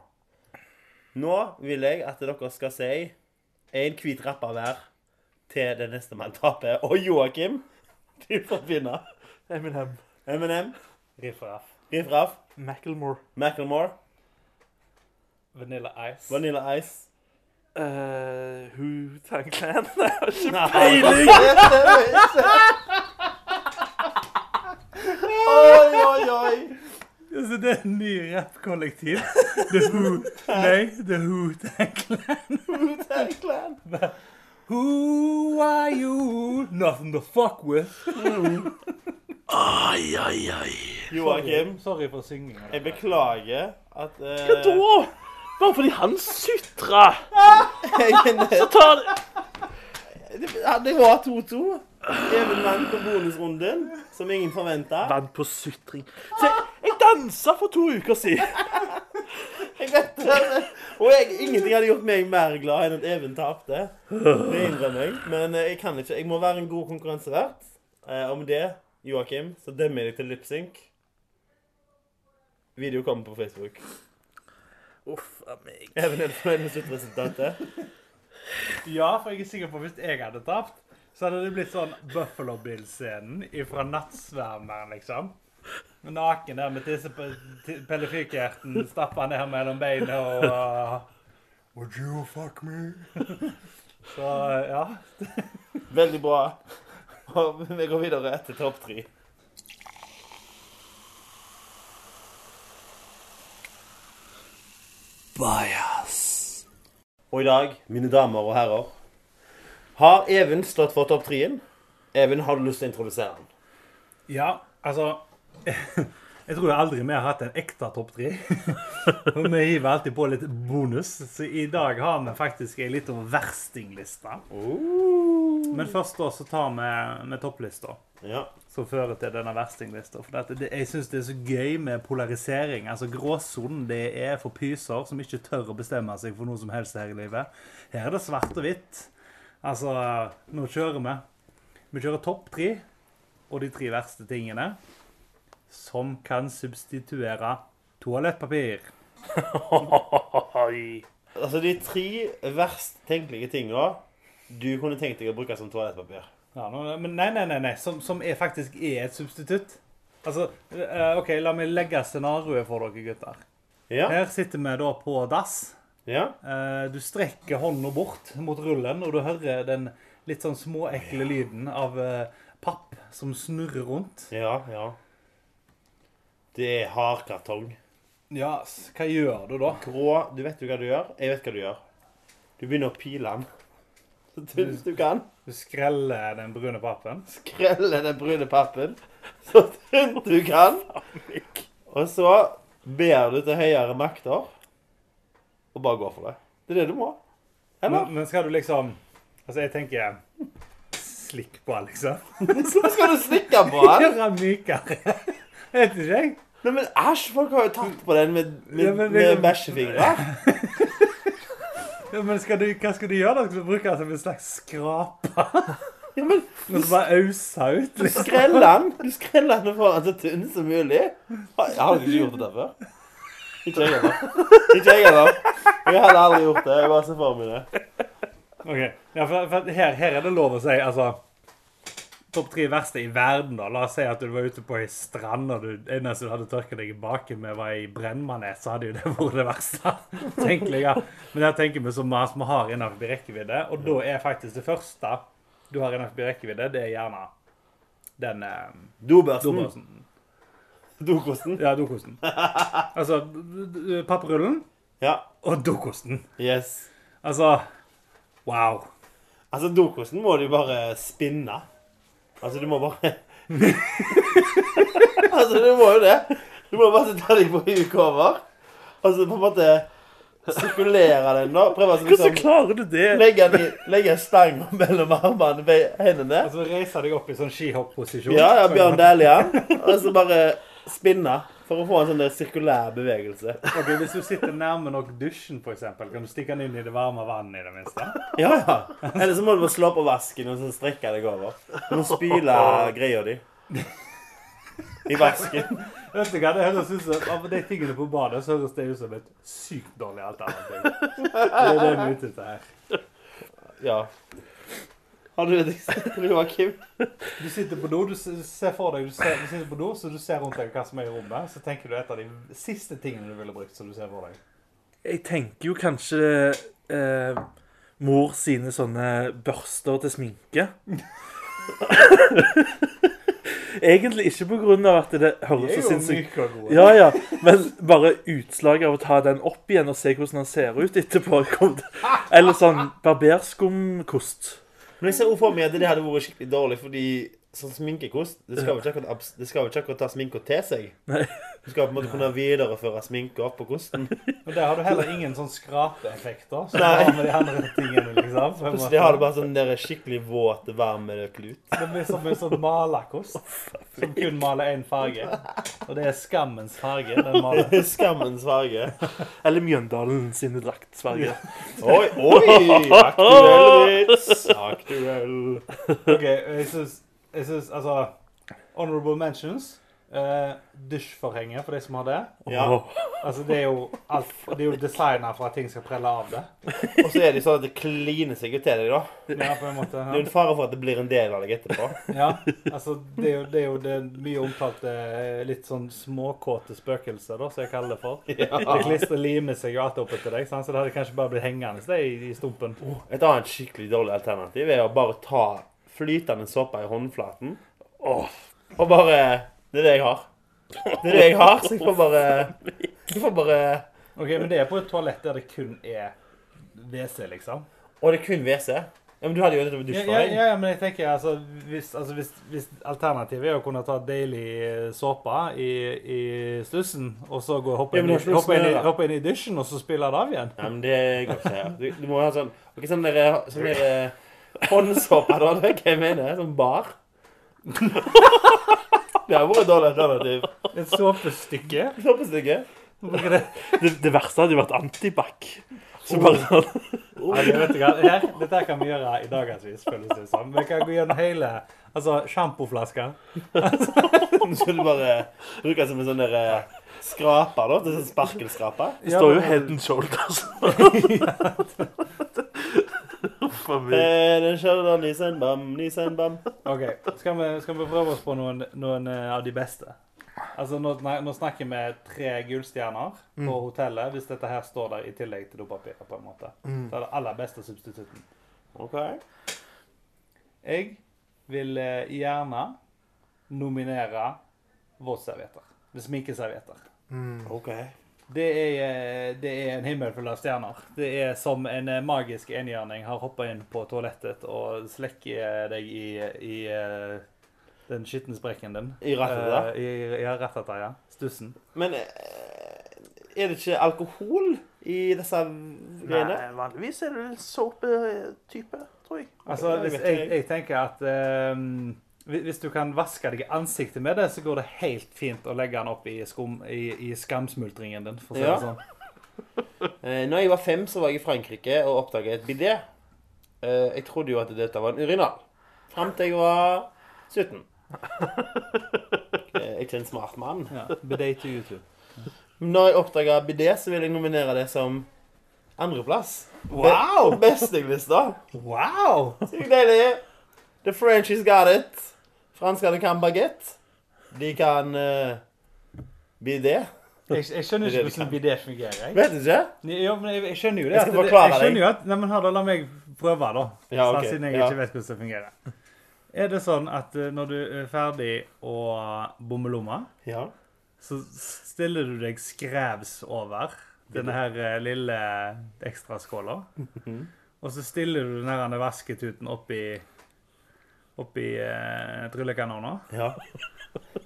Nå vil jeg at dere skal si en hvit rapper hver til det neste man taper. Og Joakim, du får begynne. Eminem. Eminem, Riff raff. Riff Raff, Macklemore. Macklemore, Vanilla Ice. Vanilla Ice. Uh, Who Tang Clan? Jeg har ikke peiling! Oi, oi, oi. Altså, det er en ny rappkollektiv. The Who Nei, The Who Clan. Wu-Tang Clan. Who are you? Nothing to fuck with. Ai, ai, ai. Joakim, Sorry for syngingen. jeg beklager at Hva eh, da? Bare fordi han sutra, så tar det. Det var 2-2. Even vant på bonusrunden, som ingen forventa. Vant på sutring. Se, jeg dansa for to uker siden. Jeg vet det. Og jeg, ingenting hadde gjort meg mer glad enn at Even tapte. Det innrømmer jeg. Men eh, jeg kan ikke. Jeg må være en god konkurransevert. Eh, om det, Joakim, så demmer jeg til lipsync. Video kommer på Facebook. Uff a meg. Er vi fornøyd med sluttresultatet? Ja, for jeg er sikker på at hvis jeg hadde tapt, så hadde det blitt sånn Buffalo Bill-scenen fra Nattsvermeren, liksom. Naken der med tisse på t- pellefyrkjerten, stappa ned mellom beina og uh, Would you fuck me? så ja. Veldig bra. Og vi går videre til topp tre. Bias. Og i dag, mine damer og herrer, har Even stått for topp treen. Even, har du lyst til å introdusere den? Ja, altså Jeg tror aldri vi har hatt en ekte topp tre. Vi hiver alltid på litt bonus, så i dag har vi faktisk ei lita verstingliste. Men først da så tar vi med topplista. Ja. som fører til denne verstinglista. For dette, det, jeg syns det er så gøy med polarisering. Altså Gråsonen det er for pyser som ikke tør å bestemme seg for noe som helst her i livet. Her er det svart og hvitt. Altså, nå kjører vi. Vi kjører topp tre og de tre verste tingene som kan substituere toalettpapir. Altså de tre verst tenkelige tinga du kunne tenkt deg å bruke som toalettpapir. Ja, men nei, nei, nei, nei. Som, som er, faktisk er et substitutt. Altså, eh, OK, la meg legge scenarioet for dere gutter. Ja. Her sitter vi da på dass. ja. Eh, Du strekker hånda bort mot rullen, og du hører den litt sånn småekle lyden av eh, papp som snurrer rundt. Ja, ja. Det er hardkartong. Ja, yes. hva gjør du da? Grå Du vet jo hva du gjør? Jeg vet hva du gjør. Du begynner å pile den. Tynt du kan. Du skreller den brune pappen. Skreller den brune pappen så tynt du kan. Og så ber du til høyere makter og bare går for det. Det er det du må. Eller? Men, men skal du liksom Altså, jeg tenker Slikk på, liksom. Så skal du slikke på den? Gjøre den mykere. Vet ikke jeg. Nei, men æsj, folk har jo tatt på den med, med, Ja, med bæsjefingre. Ja, men skal du, hva skal du gjøre? da? Skal du bruke den som en slags skrape? Ja, men Og så bare ause ut? du Liksom. skreller den. Du skreller den for den så tynn som mulig. Har, har dere ikke gjort det før? Ikke jeg heller. Ikke jeg heller. Jeg hadde aldri gjort det. Jeg bare ser for meg det. Ok, ja, for, for her, her er det lov å si, altså Topp tre verste i verden, da. La oss si at du var ute på ei strand, og du eneste du hadde tørka deg i baken med, var ei brennmanet, så hadde jo det vært det verste. tenkelige. Men her tenker vi så mye som vi har innenfor rekkevidde, og da er faktisk det første du har innenfor rekkevidde, det er gjerne den eh, dobørsten. Dokosten. Ja, dokosten. Altså d- Ja. og dokosten. Yes. Altså Wow. Altså, dokosten må du bare spinne. Altså, du må bare Altså, du må jo det. Du må bare ta deg på huk over. Altså på en måte sirkulere den, da. Prøve å Hvordan liksom klarer du det? legge, den i, legge en stang mellom armene ved hendene. Altså reise deg opp i sånn skihopp-posisjon. Ja, ja, Bjørn Dæhlie. Og så bare spinne. For å få en sånn der sirkulær bevegelse. Ok, Hvis du sitter nærme nok dusjen, for eksempel, kan du stikke den inn i det varme vannet i det minste? Ja, ja. Eller så må du bare slå på vasken og så strekke deg over. Du må spyle greia di. I vasken. Vet du hva, det høres ut som Av de tingene på badet så høres det ut som et sykt dårlig alternativ. Det er det vi er ute etter her. Ja. Har du et eksempel, Joakim? Du sitter på do, du ser for deg, du, ser, du sitter på do, så du ser rundt deg hva som er i rommet. Så tenker du et av de siste tingene du ville brukt, som du ser for deg. Jeg tenker jo kanskje eh, mor sine sånne børster til sminke. Egentlig ikke av at det høres så sinnssykt. Ja, ja. Men bare utslaget av å ta den opp igjen og se hvordan han ser ut etterpå. Eller sånn barberskumkost. Men jeg ser for meg at det hadde vært skikkelig dårlig, fordi sånn sminkekost Det skal jo ikke akkurat, ta sminka til seg. Nei. Du skal på en måte kunne videreføre sminka oppå kosten. Og der har du heller ingen sånn skrapeeffekter Så Nei. har med de andre tingene, liksom. Plutselig har du bare sånn der skikkelig våt, varm klut. Det blir som en sånn malerkost som kun maler én farge. Og det er skammens farge den maler. Skammens farge. Eller Mjøndalen sine draktsverger. Oi, oi! Aktuell vits. Aktuell. OK, jeg syns, jeg syns altså Honorable mentions. Uh, Dusjforhenger for de som har det. Ja. Altså, det er jo alt Det er jo designa for at ting skal prelle av det. Og så er det sånn at det kliner seg jo til deg, da. Ja, på en måte. Det er jo en fare for at det blir en del av deg etterpå. Ja, altså det er jo det, er jo det mye omtalte eh, litt sånn småkåte spøkelset, da, som jeg kaller det for. Det klistrer limer seg jo alt opp etter deg, sant? så det hadde kanskje bare blitt hengende det i, i stumpen. Et annet skikkelig dårlig alternativ er å bare ta flytende såpe i håndflaten. Åh, og bare Det er det jeg har. Det er det jeg har, så jeg får bare Jeg får bare Ok, Men det er på et toalett der det kun er WC, liksom. Og det er kun WC. Ja, men du hadde jo nettopp Ja, ja, dusjforheng. ja, men jeg tenker altså Hvis, altså, hvis, hvis alternativet er å kunne ta deilig eh, såpe i, i stussen, og så gå hoppe, Ja, inn, slussen, hoppe, inn, i, hoppe inn i dusjen, og så spille det av igjen Ja, men det går ikke. Du, du må ha sånn Ok, sånn der, sånn der eh, håndsåpe, da. Det er hva jeg mener. Sånn bar. Det har vært et dårlig alternativ. Et såpestykke. Såpestykke. Bruker det. Det, det verste hadde jo vært antibac. Så bare sånn Ja, det vet du hva, her, dette her kan vi gjøre i dagevis, føles det som. Vi kan gå gjennom hele Altså, sjampoflasker. Du skulle bare bruke det som en sånn der eh, skraper, da. Det er sånn sparkelskraper. Det står jo head and shoulders. Eh. OK. Skal vi, skal vi prøve oss på noen, noen eh, av de beste? Altså, nå, nå snakker vi tre gullstjerner på hotellet, hvis dette her står der i tillegg til dopapiret, på en måte. Så er det aller beste substitutten. OK. Jeg vil eh, gjerne nominere våtservietter. Sminkeservietter. ok. Det er, eh, det er en himmel full av stjerner. Det er som en eh, magisk enhjørning har hoppa inn på toalettet og slekker deg i, i eh, den skitne sprekken din. I rattet? Uh, I, ja, ratata, ja. Stussen. Men er det ikke alkohol i disse greiene? Nei, vanligvis er det såpetype, tror jeg. Altså, jeg hvis jeg, jeg tenker at eh, hvis du kan vaske deg i ansiktet med det, så går det helt fint å legge den opp i, skum, i, i skamsmultringen din. for å si Ja. det sånn. Eh, når jeg var fem, så var jeg i Frankrike og oppdaget et bidé. Eh, jeg trodde jo at dette var en urinal. Fram til jeg var 17. Eh, ikke en smart mann. Ja, Bidet til YouTube. Når jeg oppdaga bidé, så vil jeg nominere det som andreplass. Wow! Be- Bestinglista. Wow! Sykt deilig. The Frenchies got it. Franskene kan baguette. De kan uh, bidé. Jeg, jeg skjønner er ikke hvordan bidé fungerer. Jeg. Vet du ikke? Jo, men jeg, jeg skjønner jo det. Jeg skal forklare deg. jeg skjønner jo at, nei, men her, da, La meg prøve, da. Ja, okay. ok. Siden jeg Ja. ikke vet hvordan det fungerer. Er det sånn at eh, når du er ferdig å bomme lomma, Ja. så stiller du deg skrevs over denne her eh, lille ekstraskåla. Mhm. Og så stiller du den vasketuten oppi oppi eh, tryllekanonen. ja.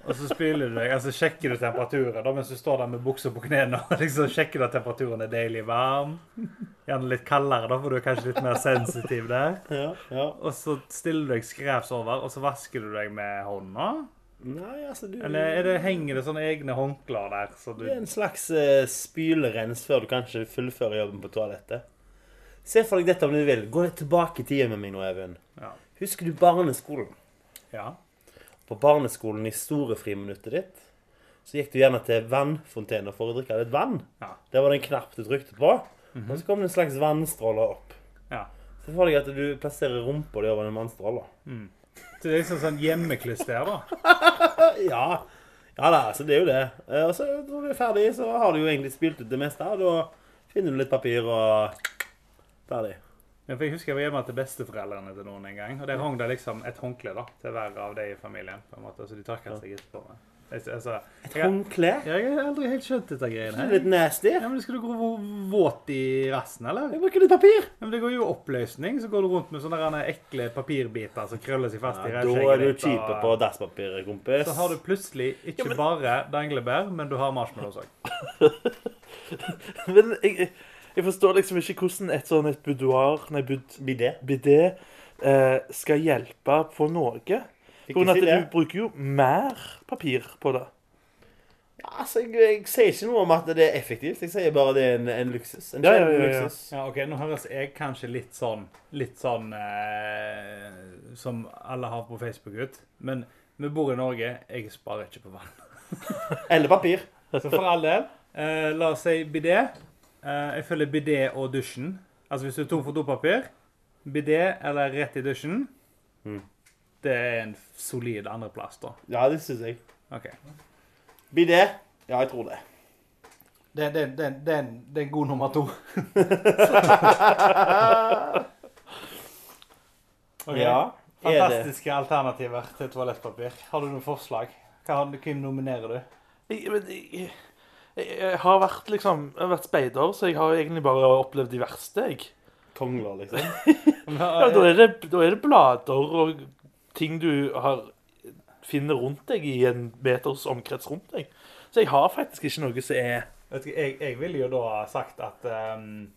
Og så spyler du deg, altså sjekker du temperaturen da, mens du står der med buksa på knærne. og Liksom sjekker du at temperaturen er deilig varm. Gjerne litt kaldere, da, for du er kanskje litt mer sensitiv der. Ja. ja. Og så stiller du deg skrevs over, og så vasker du deg med hånda. Nei, altså du Eller er det, henger det sånne egne håndklær der? Så du, Det er en slags uh, spylerens før du kanskje fullfører jobben på toalettet. Se for deg dette om du vil. Gå tilbake i tida med meg nå, Even. Husker du barneskolen? ja. På barneskolen i store friminuttet ditt, så gikk du gjerne til vannfontena for å drikke litt vann. Ja. Det var det en knapp du trykte på, og så kom det en slags vannstråle opp. ja. Se for deg at du plasserer rumpa di over den vannstråla. Så det er liksom sånn hjemmeklister, da. Ja. ja da, så det er jo det. Eh, Og så når du er ferdig, så har du jo egentlig spilt ut det meste. Og da finner du litt papir og Ferdig. Ja, for jeg husker jeg var hjemme til besteforeldrene til noen en gang, og der hang det liksom et håndkle da, til hver av de i familien, på en måte, så de tørket seg etterpå med. Altså, jeg, Håndkle? jeg har aldri helt skjønt dette greiene Det er her. litt nasty. Ja, men Skal du gå våt i rassen, eller? Jeg bruker litt papir. Ja, men Det går jo oppløsning, så går du rundt med sånne ekle papirbiter som krøller seg fast i Ja, da er du ditt, kjip og- på dasspapiret, kompis. Så har du plutselig ikke bare danglebær, men du har marshmallows òg. Men jeg, jeg- forstår liksom ikke hvordan et sånn et boudoir, nei, bud, Bidé. bidé, eh, skal hjelpe på noe. For grunn av si at det. du bruker jo mer papir på det. Ja, altså, jeg, jeg sier ikke noe om at det er effektivt. Jeg sier bare det er en, en luksus. En Ja, ja, ja, ja. luksus. Ja, ok, Nå høres jeg kanskje litt sånn Litt sånn eh, som alle har på Facebook ut. Men vi bor i Norge. Jeg sparer ikke på vann. Eller papir. Så for all del, eh, la oss si bidé. Eh, jeg følger bidé og dusjen. Altså hvis du er tom for dopapir, bidé eller rett i dusjen, Mm. det er en solid andreplass, da. Ja, det syns jeg. OK. Bidé? Ja, jeg tror det. Det, det, det, det, er en- det er en god nummer to. Ok. Ja. Er det Fantastiske alternativer til toalettpapir. Har du noen forslag? Hva hvem nominerer du? Jeg, men jeg, jeg, har vært liksom Jeg har vært speider, så jeg har egentlig bare opplevd de verste, jeg. kongler, liksom? Ja, da er det, da er det blader og ting du har, finner rundt deg i en meters omkrets rundt deg. Så jeg har faktisk ikke noe som er Vet du, jeg, jeg ville jo da sagt at um,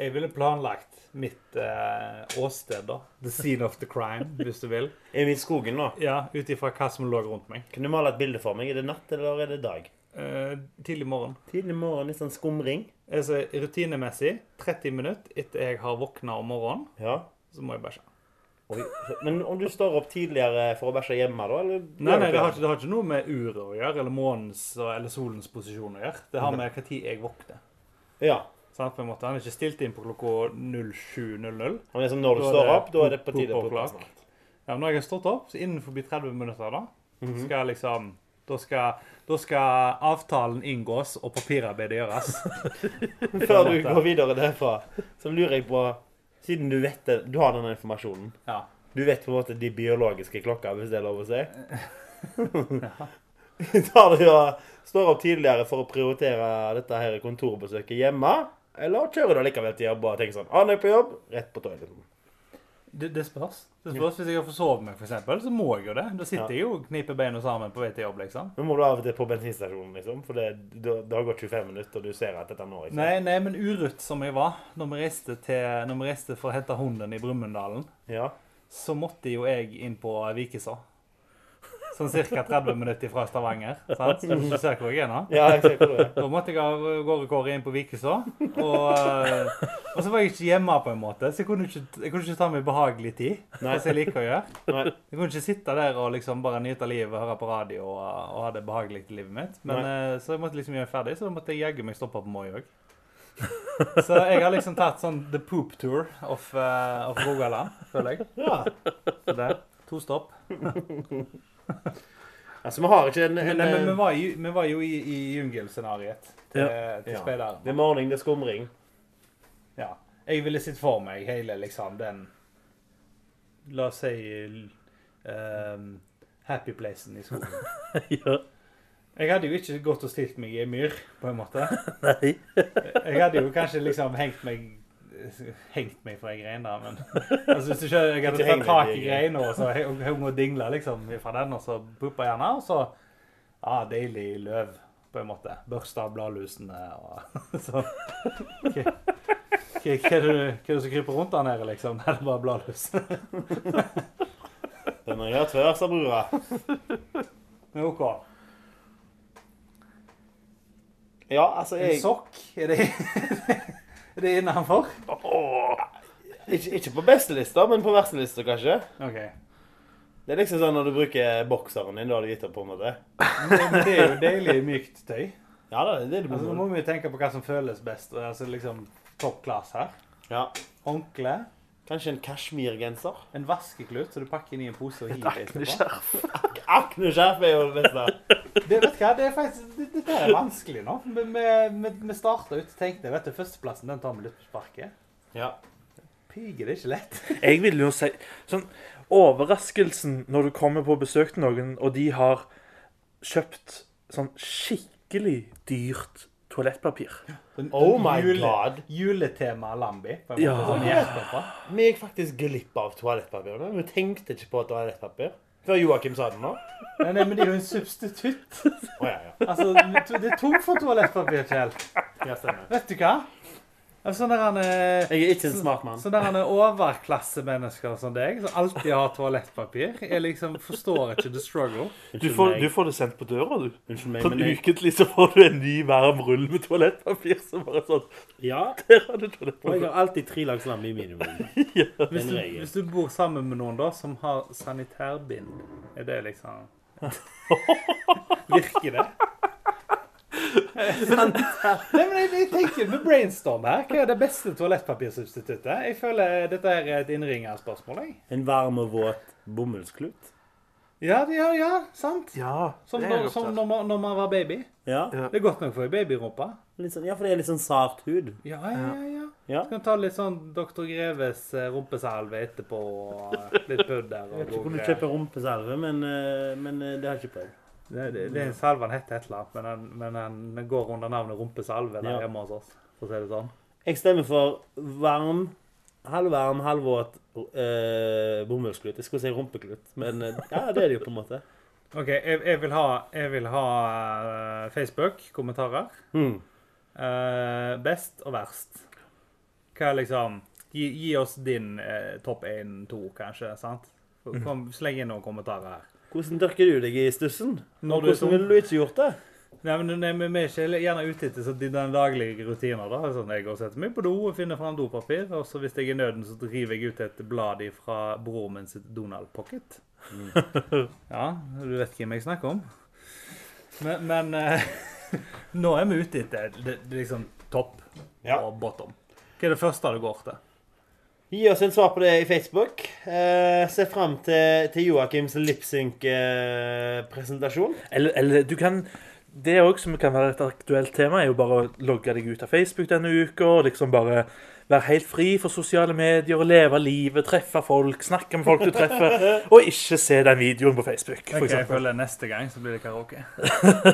Jeg ville planlagt mitt uh, åsted, da. The scene of the crime, hvis du vil. Er vi i skogen nå? Ja, Ut ifra hva som lå rundt meg. Kan du male et bilde for meg? Er det natt, eller er det dag? Eh, tidlig morgen. Tidlig morgen, litt sånn skumring. Altså, rutinemessig 30 minutter etter jeg har våkna om morgenen, Ja. så må jeg bæsje. Oi. Men om du står opp tidligere for å bæsje hjemme, da? Eller Nei, nei, det har, ikke, det har ikke noe med uret å gjøre, eller månens eller solens posisjon å gjøre. Det har med tid jeg våkner. Ja. Sant, på en måte. Han er ikke stilt inn på klokka 07.00. Men liksom når du står opp, da er det på tide å o'clock. på, snart. Ja, når jeg har stått opp, så innenfor 30 minutter da, Mhm. skal jeg liksom da skal, da skal avtalen inngås og papirarbeidet gjøres. Før du går videre derfra, så lurer jeg på Siden du vet det, du har denne informasjonen Ja. Du vet på en måte de biologiske klokka, hvis det er lov å si? Tar du og står opp tidligere for å prioritere dette her kontorbesøket hjemme? Eller kjører du likevel til jobb og tenker sånn 'Han nå er på jobb. Rett på toaletten. Det, det spørs. Det spørs Hvis jeg har forsovet meg, eksempel, så må jeg jo det. Da sitter jeg jo og kniper beina sammen på vei til jobb, liksom. Men må du av og til på bensinstasjonen, liksom. For det, det, det har gått 25 minutter, og du ser at dette når ikke. Nei, nei, men urutt som jeg var når vi reiste, til, når vi reiste for å hente hunden i Brumunddalen, Ja. så måtte jo jeg inn på Vikeså. Sånn ca. 30 minutter fra Stavanger. sant? Du ser hvor jeg er nå? ja, jeg ser hvor du er. Da måtte jeg av gårdekåret inn på Vikeså. Og, eh, og så var jeg ikke hjemme, på en måte, så jeg kunne ikke, jeg kunne ikke ta meg behagelig tid. Nei. Som jeg liker å gjøre. Nei. Jeg kunne ikke sitte der og liksom bare nyte livet, høre på radio og, og ha det behagelig i livet mitt. Men, Nei. så jeg måtte liksom gjøre ferdig, så da måtte jeg jaggu meg stoppe på Moi òg. Så jeg har liksom tatt sånn the poop tour of, uh, of Rogaland, føler jeg. Ja. Så det, to stopp. Altså, vi har ikke en, Men, en, nei, men vi, var jo, vi var jo i, i jungelscenarioet til, til Ja. speideren. Det er morning, det er skumring. Ja. Jeg ville sett for meg hele liksom den La oss si um, happy placen i skolen. ja. Jeg hadde jo ikke gått og stilt meg i en myr, på en måte. Nei. Jeg hadde jo kanskje liksom hengt meg Hengt meg fra ei grein, da, men altså, hvis skjønner, Jeg hadde Ikke tatt tak i greina og så heng og dingla liksom fra den, og så puppa gjerne, og så Ja, deilig løv, på en måte. Børsta av bladlusene og så Hva hva- hva er det hva er det som kryper rundt der nede, liksom? Nei, det er bare bladlus. Den har jeg hørt før, sa brura. Men OK. Ja, altså, En sokk, er det Er det innenfor? ikke, ikke på bestelista, men på verstelista, kanskje. OK. Det er liksom sånn når du bruker bokseren din, da har du gitt opp, på en måte. Men det er jo deilig mykt tøy. Ja, det er det du Altså, nå må må vi jo tenke på hva som føles best. Altså liksom Topp class her. Ja. Håndkle. Kanskje en kasjmirgenser. En vaskeklut så du pakker inn i en pose og hiver etterpå. Akneskjerf. Er jo det beste. Det, vet du hva, det er faktisk, det, dette er vanskelig nå. Vi, vi, vi starta ut tenkte vet du, førsteplassen den tar vi litt på sparket. Ja. Pyger det er ikke lett. Jeg vil jo si sånn Overraskelsen når du kommer på besøk til noen, og de har kjøpt sånn skikkelig dyrt toalettpapir. Sånn Oh my God. Juletema Lambi. Ja. sånn. Vi gikk faktisk glipp av toalettpapir. Vi tenkte ikke på toalettpapir. Før Joakim sa det nå. Nei, nei, men det er jo en substitutt. Oh, ja, ja. Altså, det er tungt for toalettpapir, Kjell. ja. Vet du hva? Altså, der han er, Jeg er ikke en smart mann. Sånn der overklassemennesker som deg, som alltid har toalettpapir, jeg liksom forstår ikke the struggle. Du får, du får det sendt på døra, du. Unnskyld meg, Sånn ukentlig så får du en ny varm rull med toalettpapir. Så bare sånn Ja, Der har du og jeg har alltid tre lags lam i minimum. Hvis du, hvis du bor sammen med noen da, som har sanitærbind, er det liksom Virker det? Nei, men jeg, jeg tenker med brainstorm her. Hva er det beste toalettpapirsubstituttet? Jeg føler dette er et innringerspørsmål. jeg. En varm og våt bomullsklut. Ja, ja, ja, sant. Ja, Som, det er når, godt, som altså. når, man, når man var baby. Ja. Ja. Det er godt nok for ei babyrumpe. Litt sånn, ja, for det er litt sånn sart hud. Ja, ja, ja. ja. Ja. Du kan ta litt sånn Dr. Greves eh, rumpesalve etterpå. Og eh, litt pudder. Jeg Og vet ikke hvor du kjøper rumpesalve, men, eh, men eh, det har jeg ikke prøvd. Det, det, det en salve han heter et eller annet, men den, men den, går under navnet rumpesalve der Ja. hjemme hos oss. For å si det sånn. Jeg stemmer for varm, halvvarm, halvvåt eh, bomullsklut. Jeg skulle si rumpeklut, men eh, ja, det er det jo på en måte. OK, jeg, jeg vil ha, jeg vil ha eh, Facebook-kommentarer. Mm. Eh, best og verst. Hva er liksom Gi, gi oss din eh, topp 1-2, kanskje. sant? Kom, sleng inn noen kommentarer her. Hvordan dyrker du deg i stussen? Når Og du hvordan ville du ikke gjort det? Nei, men nei, Vi er ikke gjerne ute etter så den daglige rutiner. da. Sånn, Jeg går og setter meg på do og finner fram dopapir. Og så hvis jeg er i nøden, så driver jeg ut et blad fra broren min sitt Donald Pocket. Ja, du vet hvem jeg snakker om. Men, men eh, nå er vi ute etter det, det er liksom topp Ja. og bottom. Hva er det første du går til? Gi oss en svar på det i Facebook. Eh, se fram til, til Joakims lipsync-presentasjon. Eller, eller du kan Det òg som kan være et aktuelt tema, er jo bare å logge deg ut av Facebook denne uka. og liksom bare være helt fri for sosiale medier og leve livet, treffe folk, snakke med folk du treffer, og ikke se den videoen på Facebook. For Ok, jeg føler Neste gang så blir det karaoke.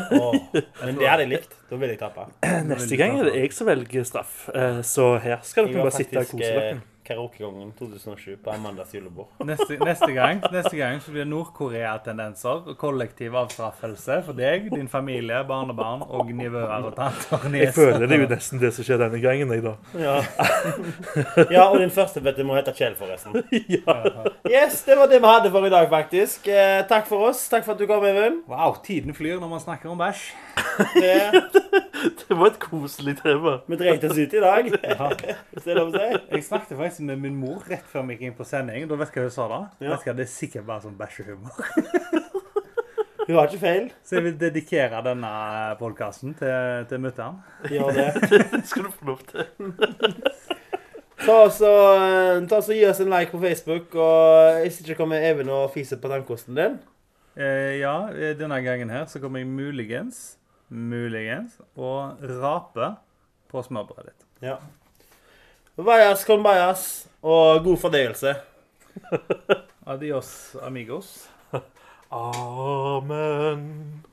Men det hadde jeg likt. Da vil jeg tape. Neste gang er det jeg som velger straff, eh, så her skal dere bare sitte og kose eh, dere. Karaokegongen 2007 på Amandas julebord. Neste, neste, gang, neste gang så blir det Nord-Korea-tendenser og kollektiv avstraffelse for deg, din familie, barnebarn og nivåer og tanter. Jeg føler det er jo nesten det som skjer denne gangen. Jeg, da. Ja. ja, og din første bøtte må hete Kjell, forresten. Yes, det var det vi hadde for i dag, faktisk. Eh, takk for oss. Takk for at du kom, Even. Wow, tiden flyr når man snakker om bæsj. Det, Det var et koselig tema. vi dreit oss ut i dag, hvis det er lov å si. Jeg snakket faktisk med min mor rett før vi gikk inn på sending. Da vet du hva hun sa da? Ja. Vet du hva, Det er sikkert bare sånn bæsjehumor. Hun har ikke feil. Så jeg vil dedikere denne podkasten til, til mutter'n. Gjør det. Det skal du få lov til. Ta oss og, eh, ta oss og Gi oss en like på Facebook. Og hvis ikke kommer Even og fiser på tannkosten din. Eh, ja, eh, denne gangen her så kommer jeg muligens, muligens, og rape på smørbrødet ditt. Ja. Vajas con bajas, og god fordøyelse. Adios, amigos. Amen.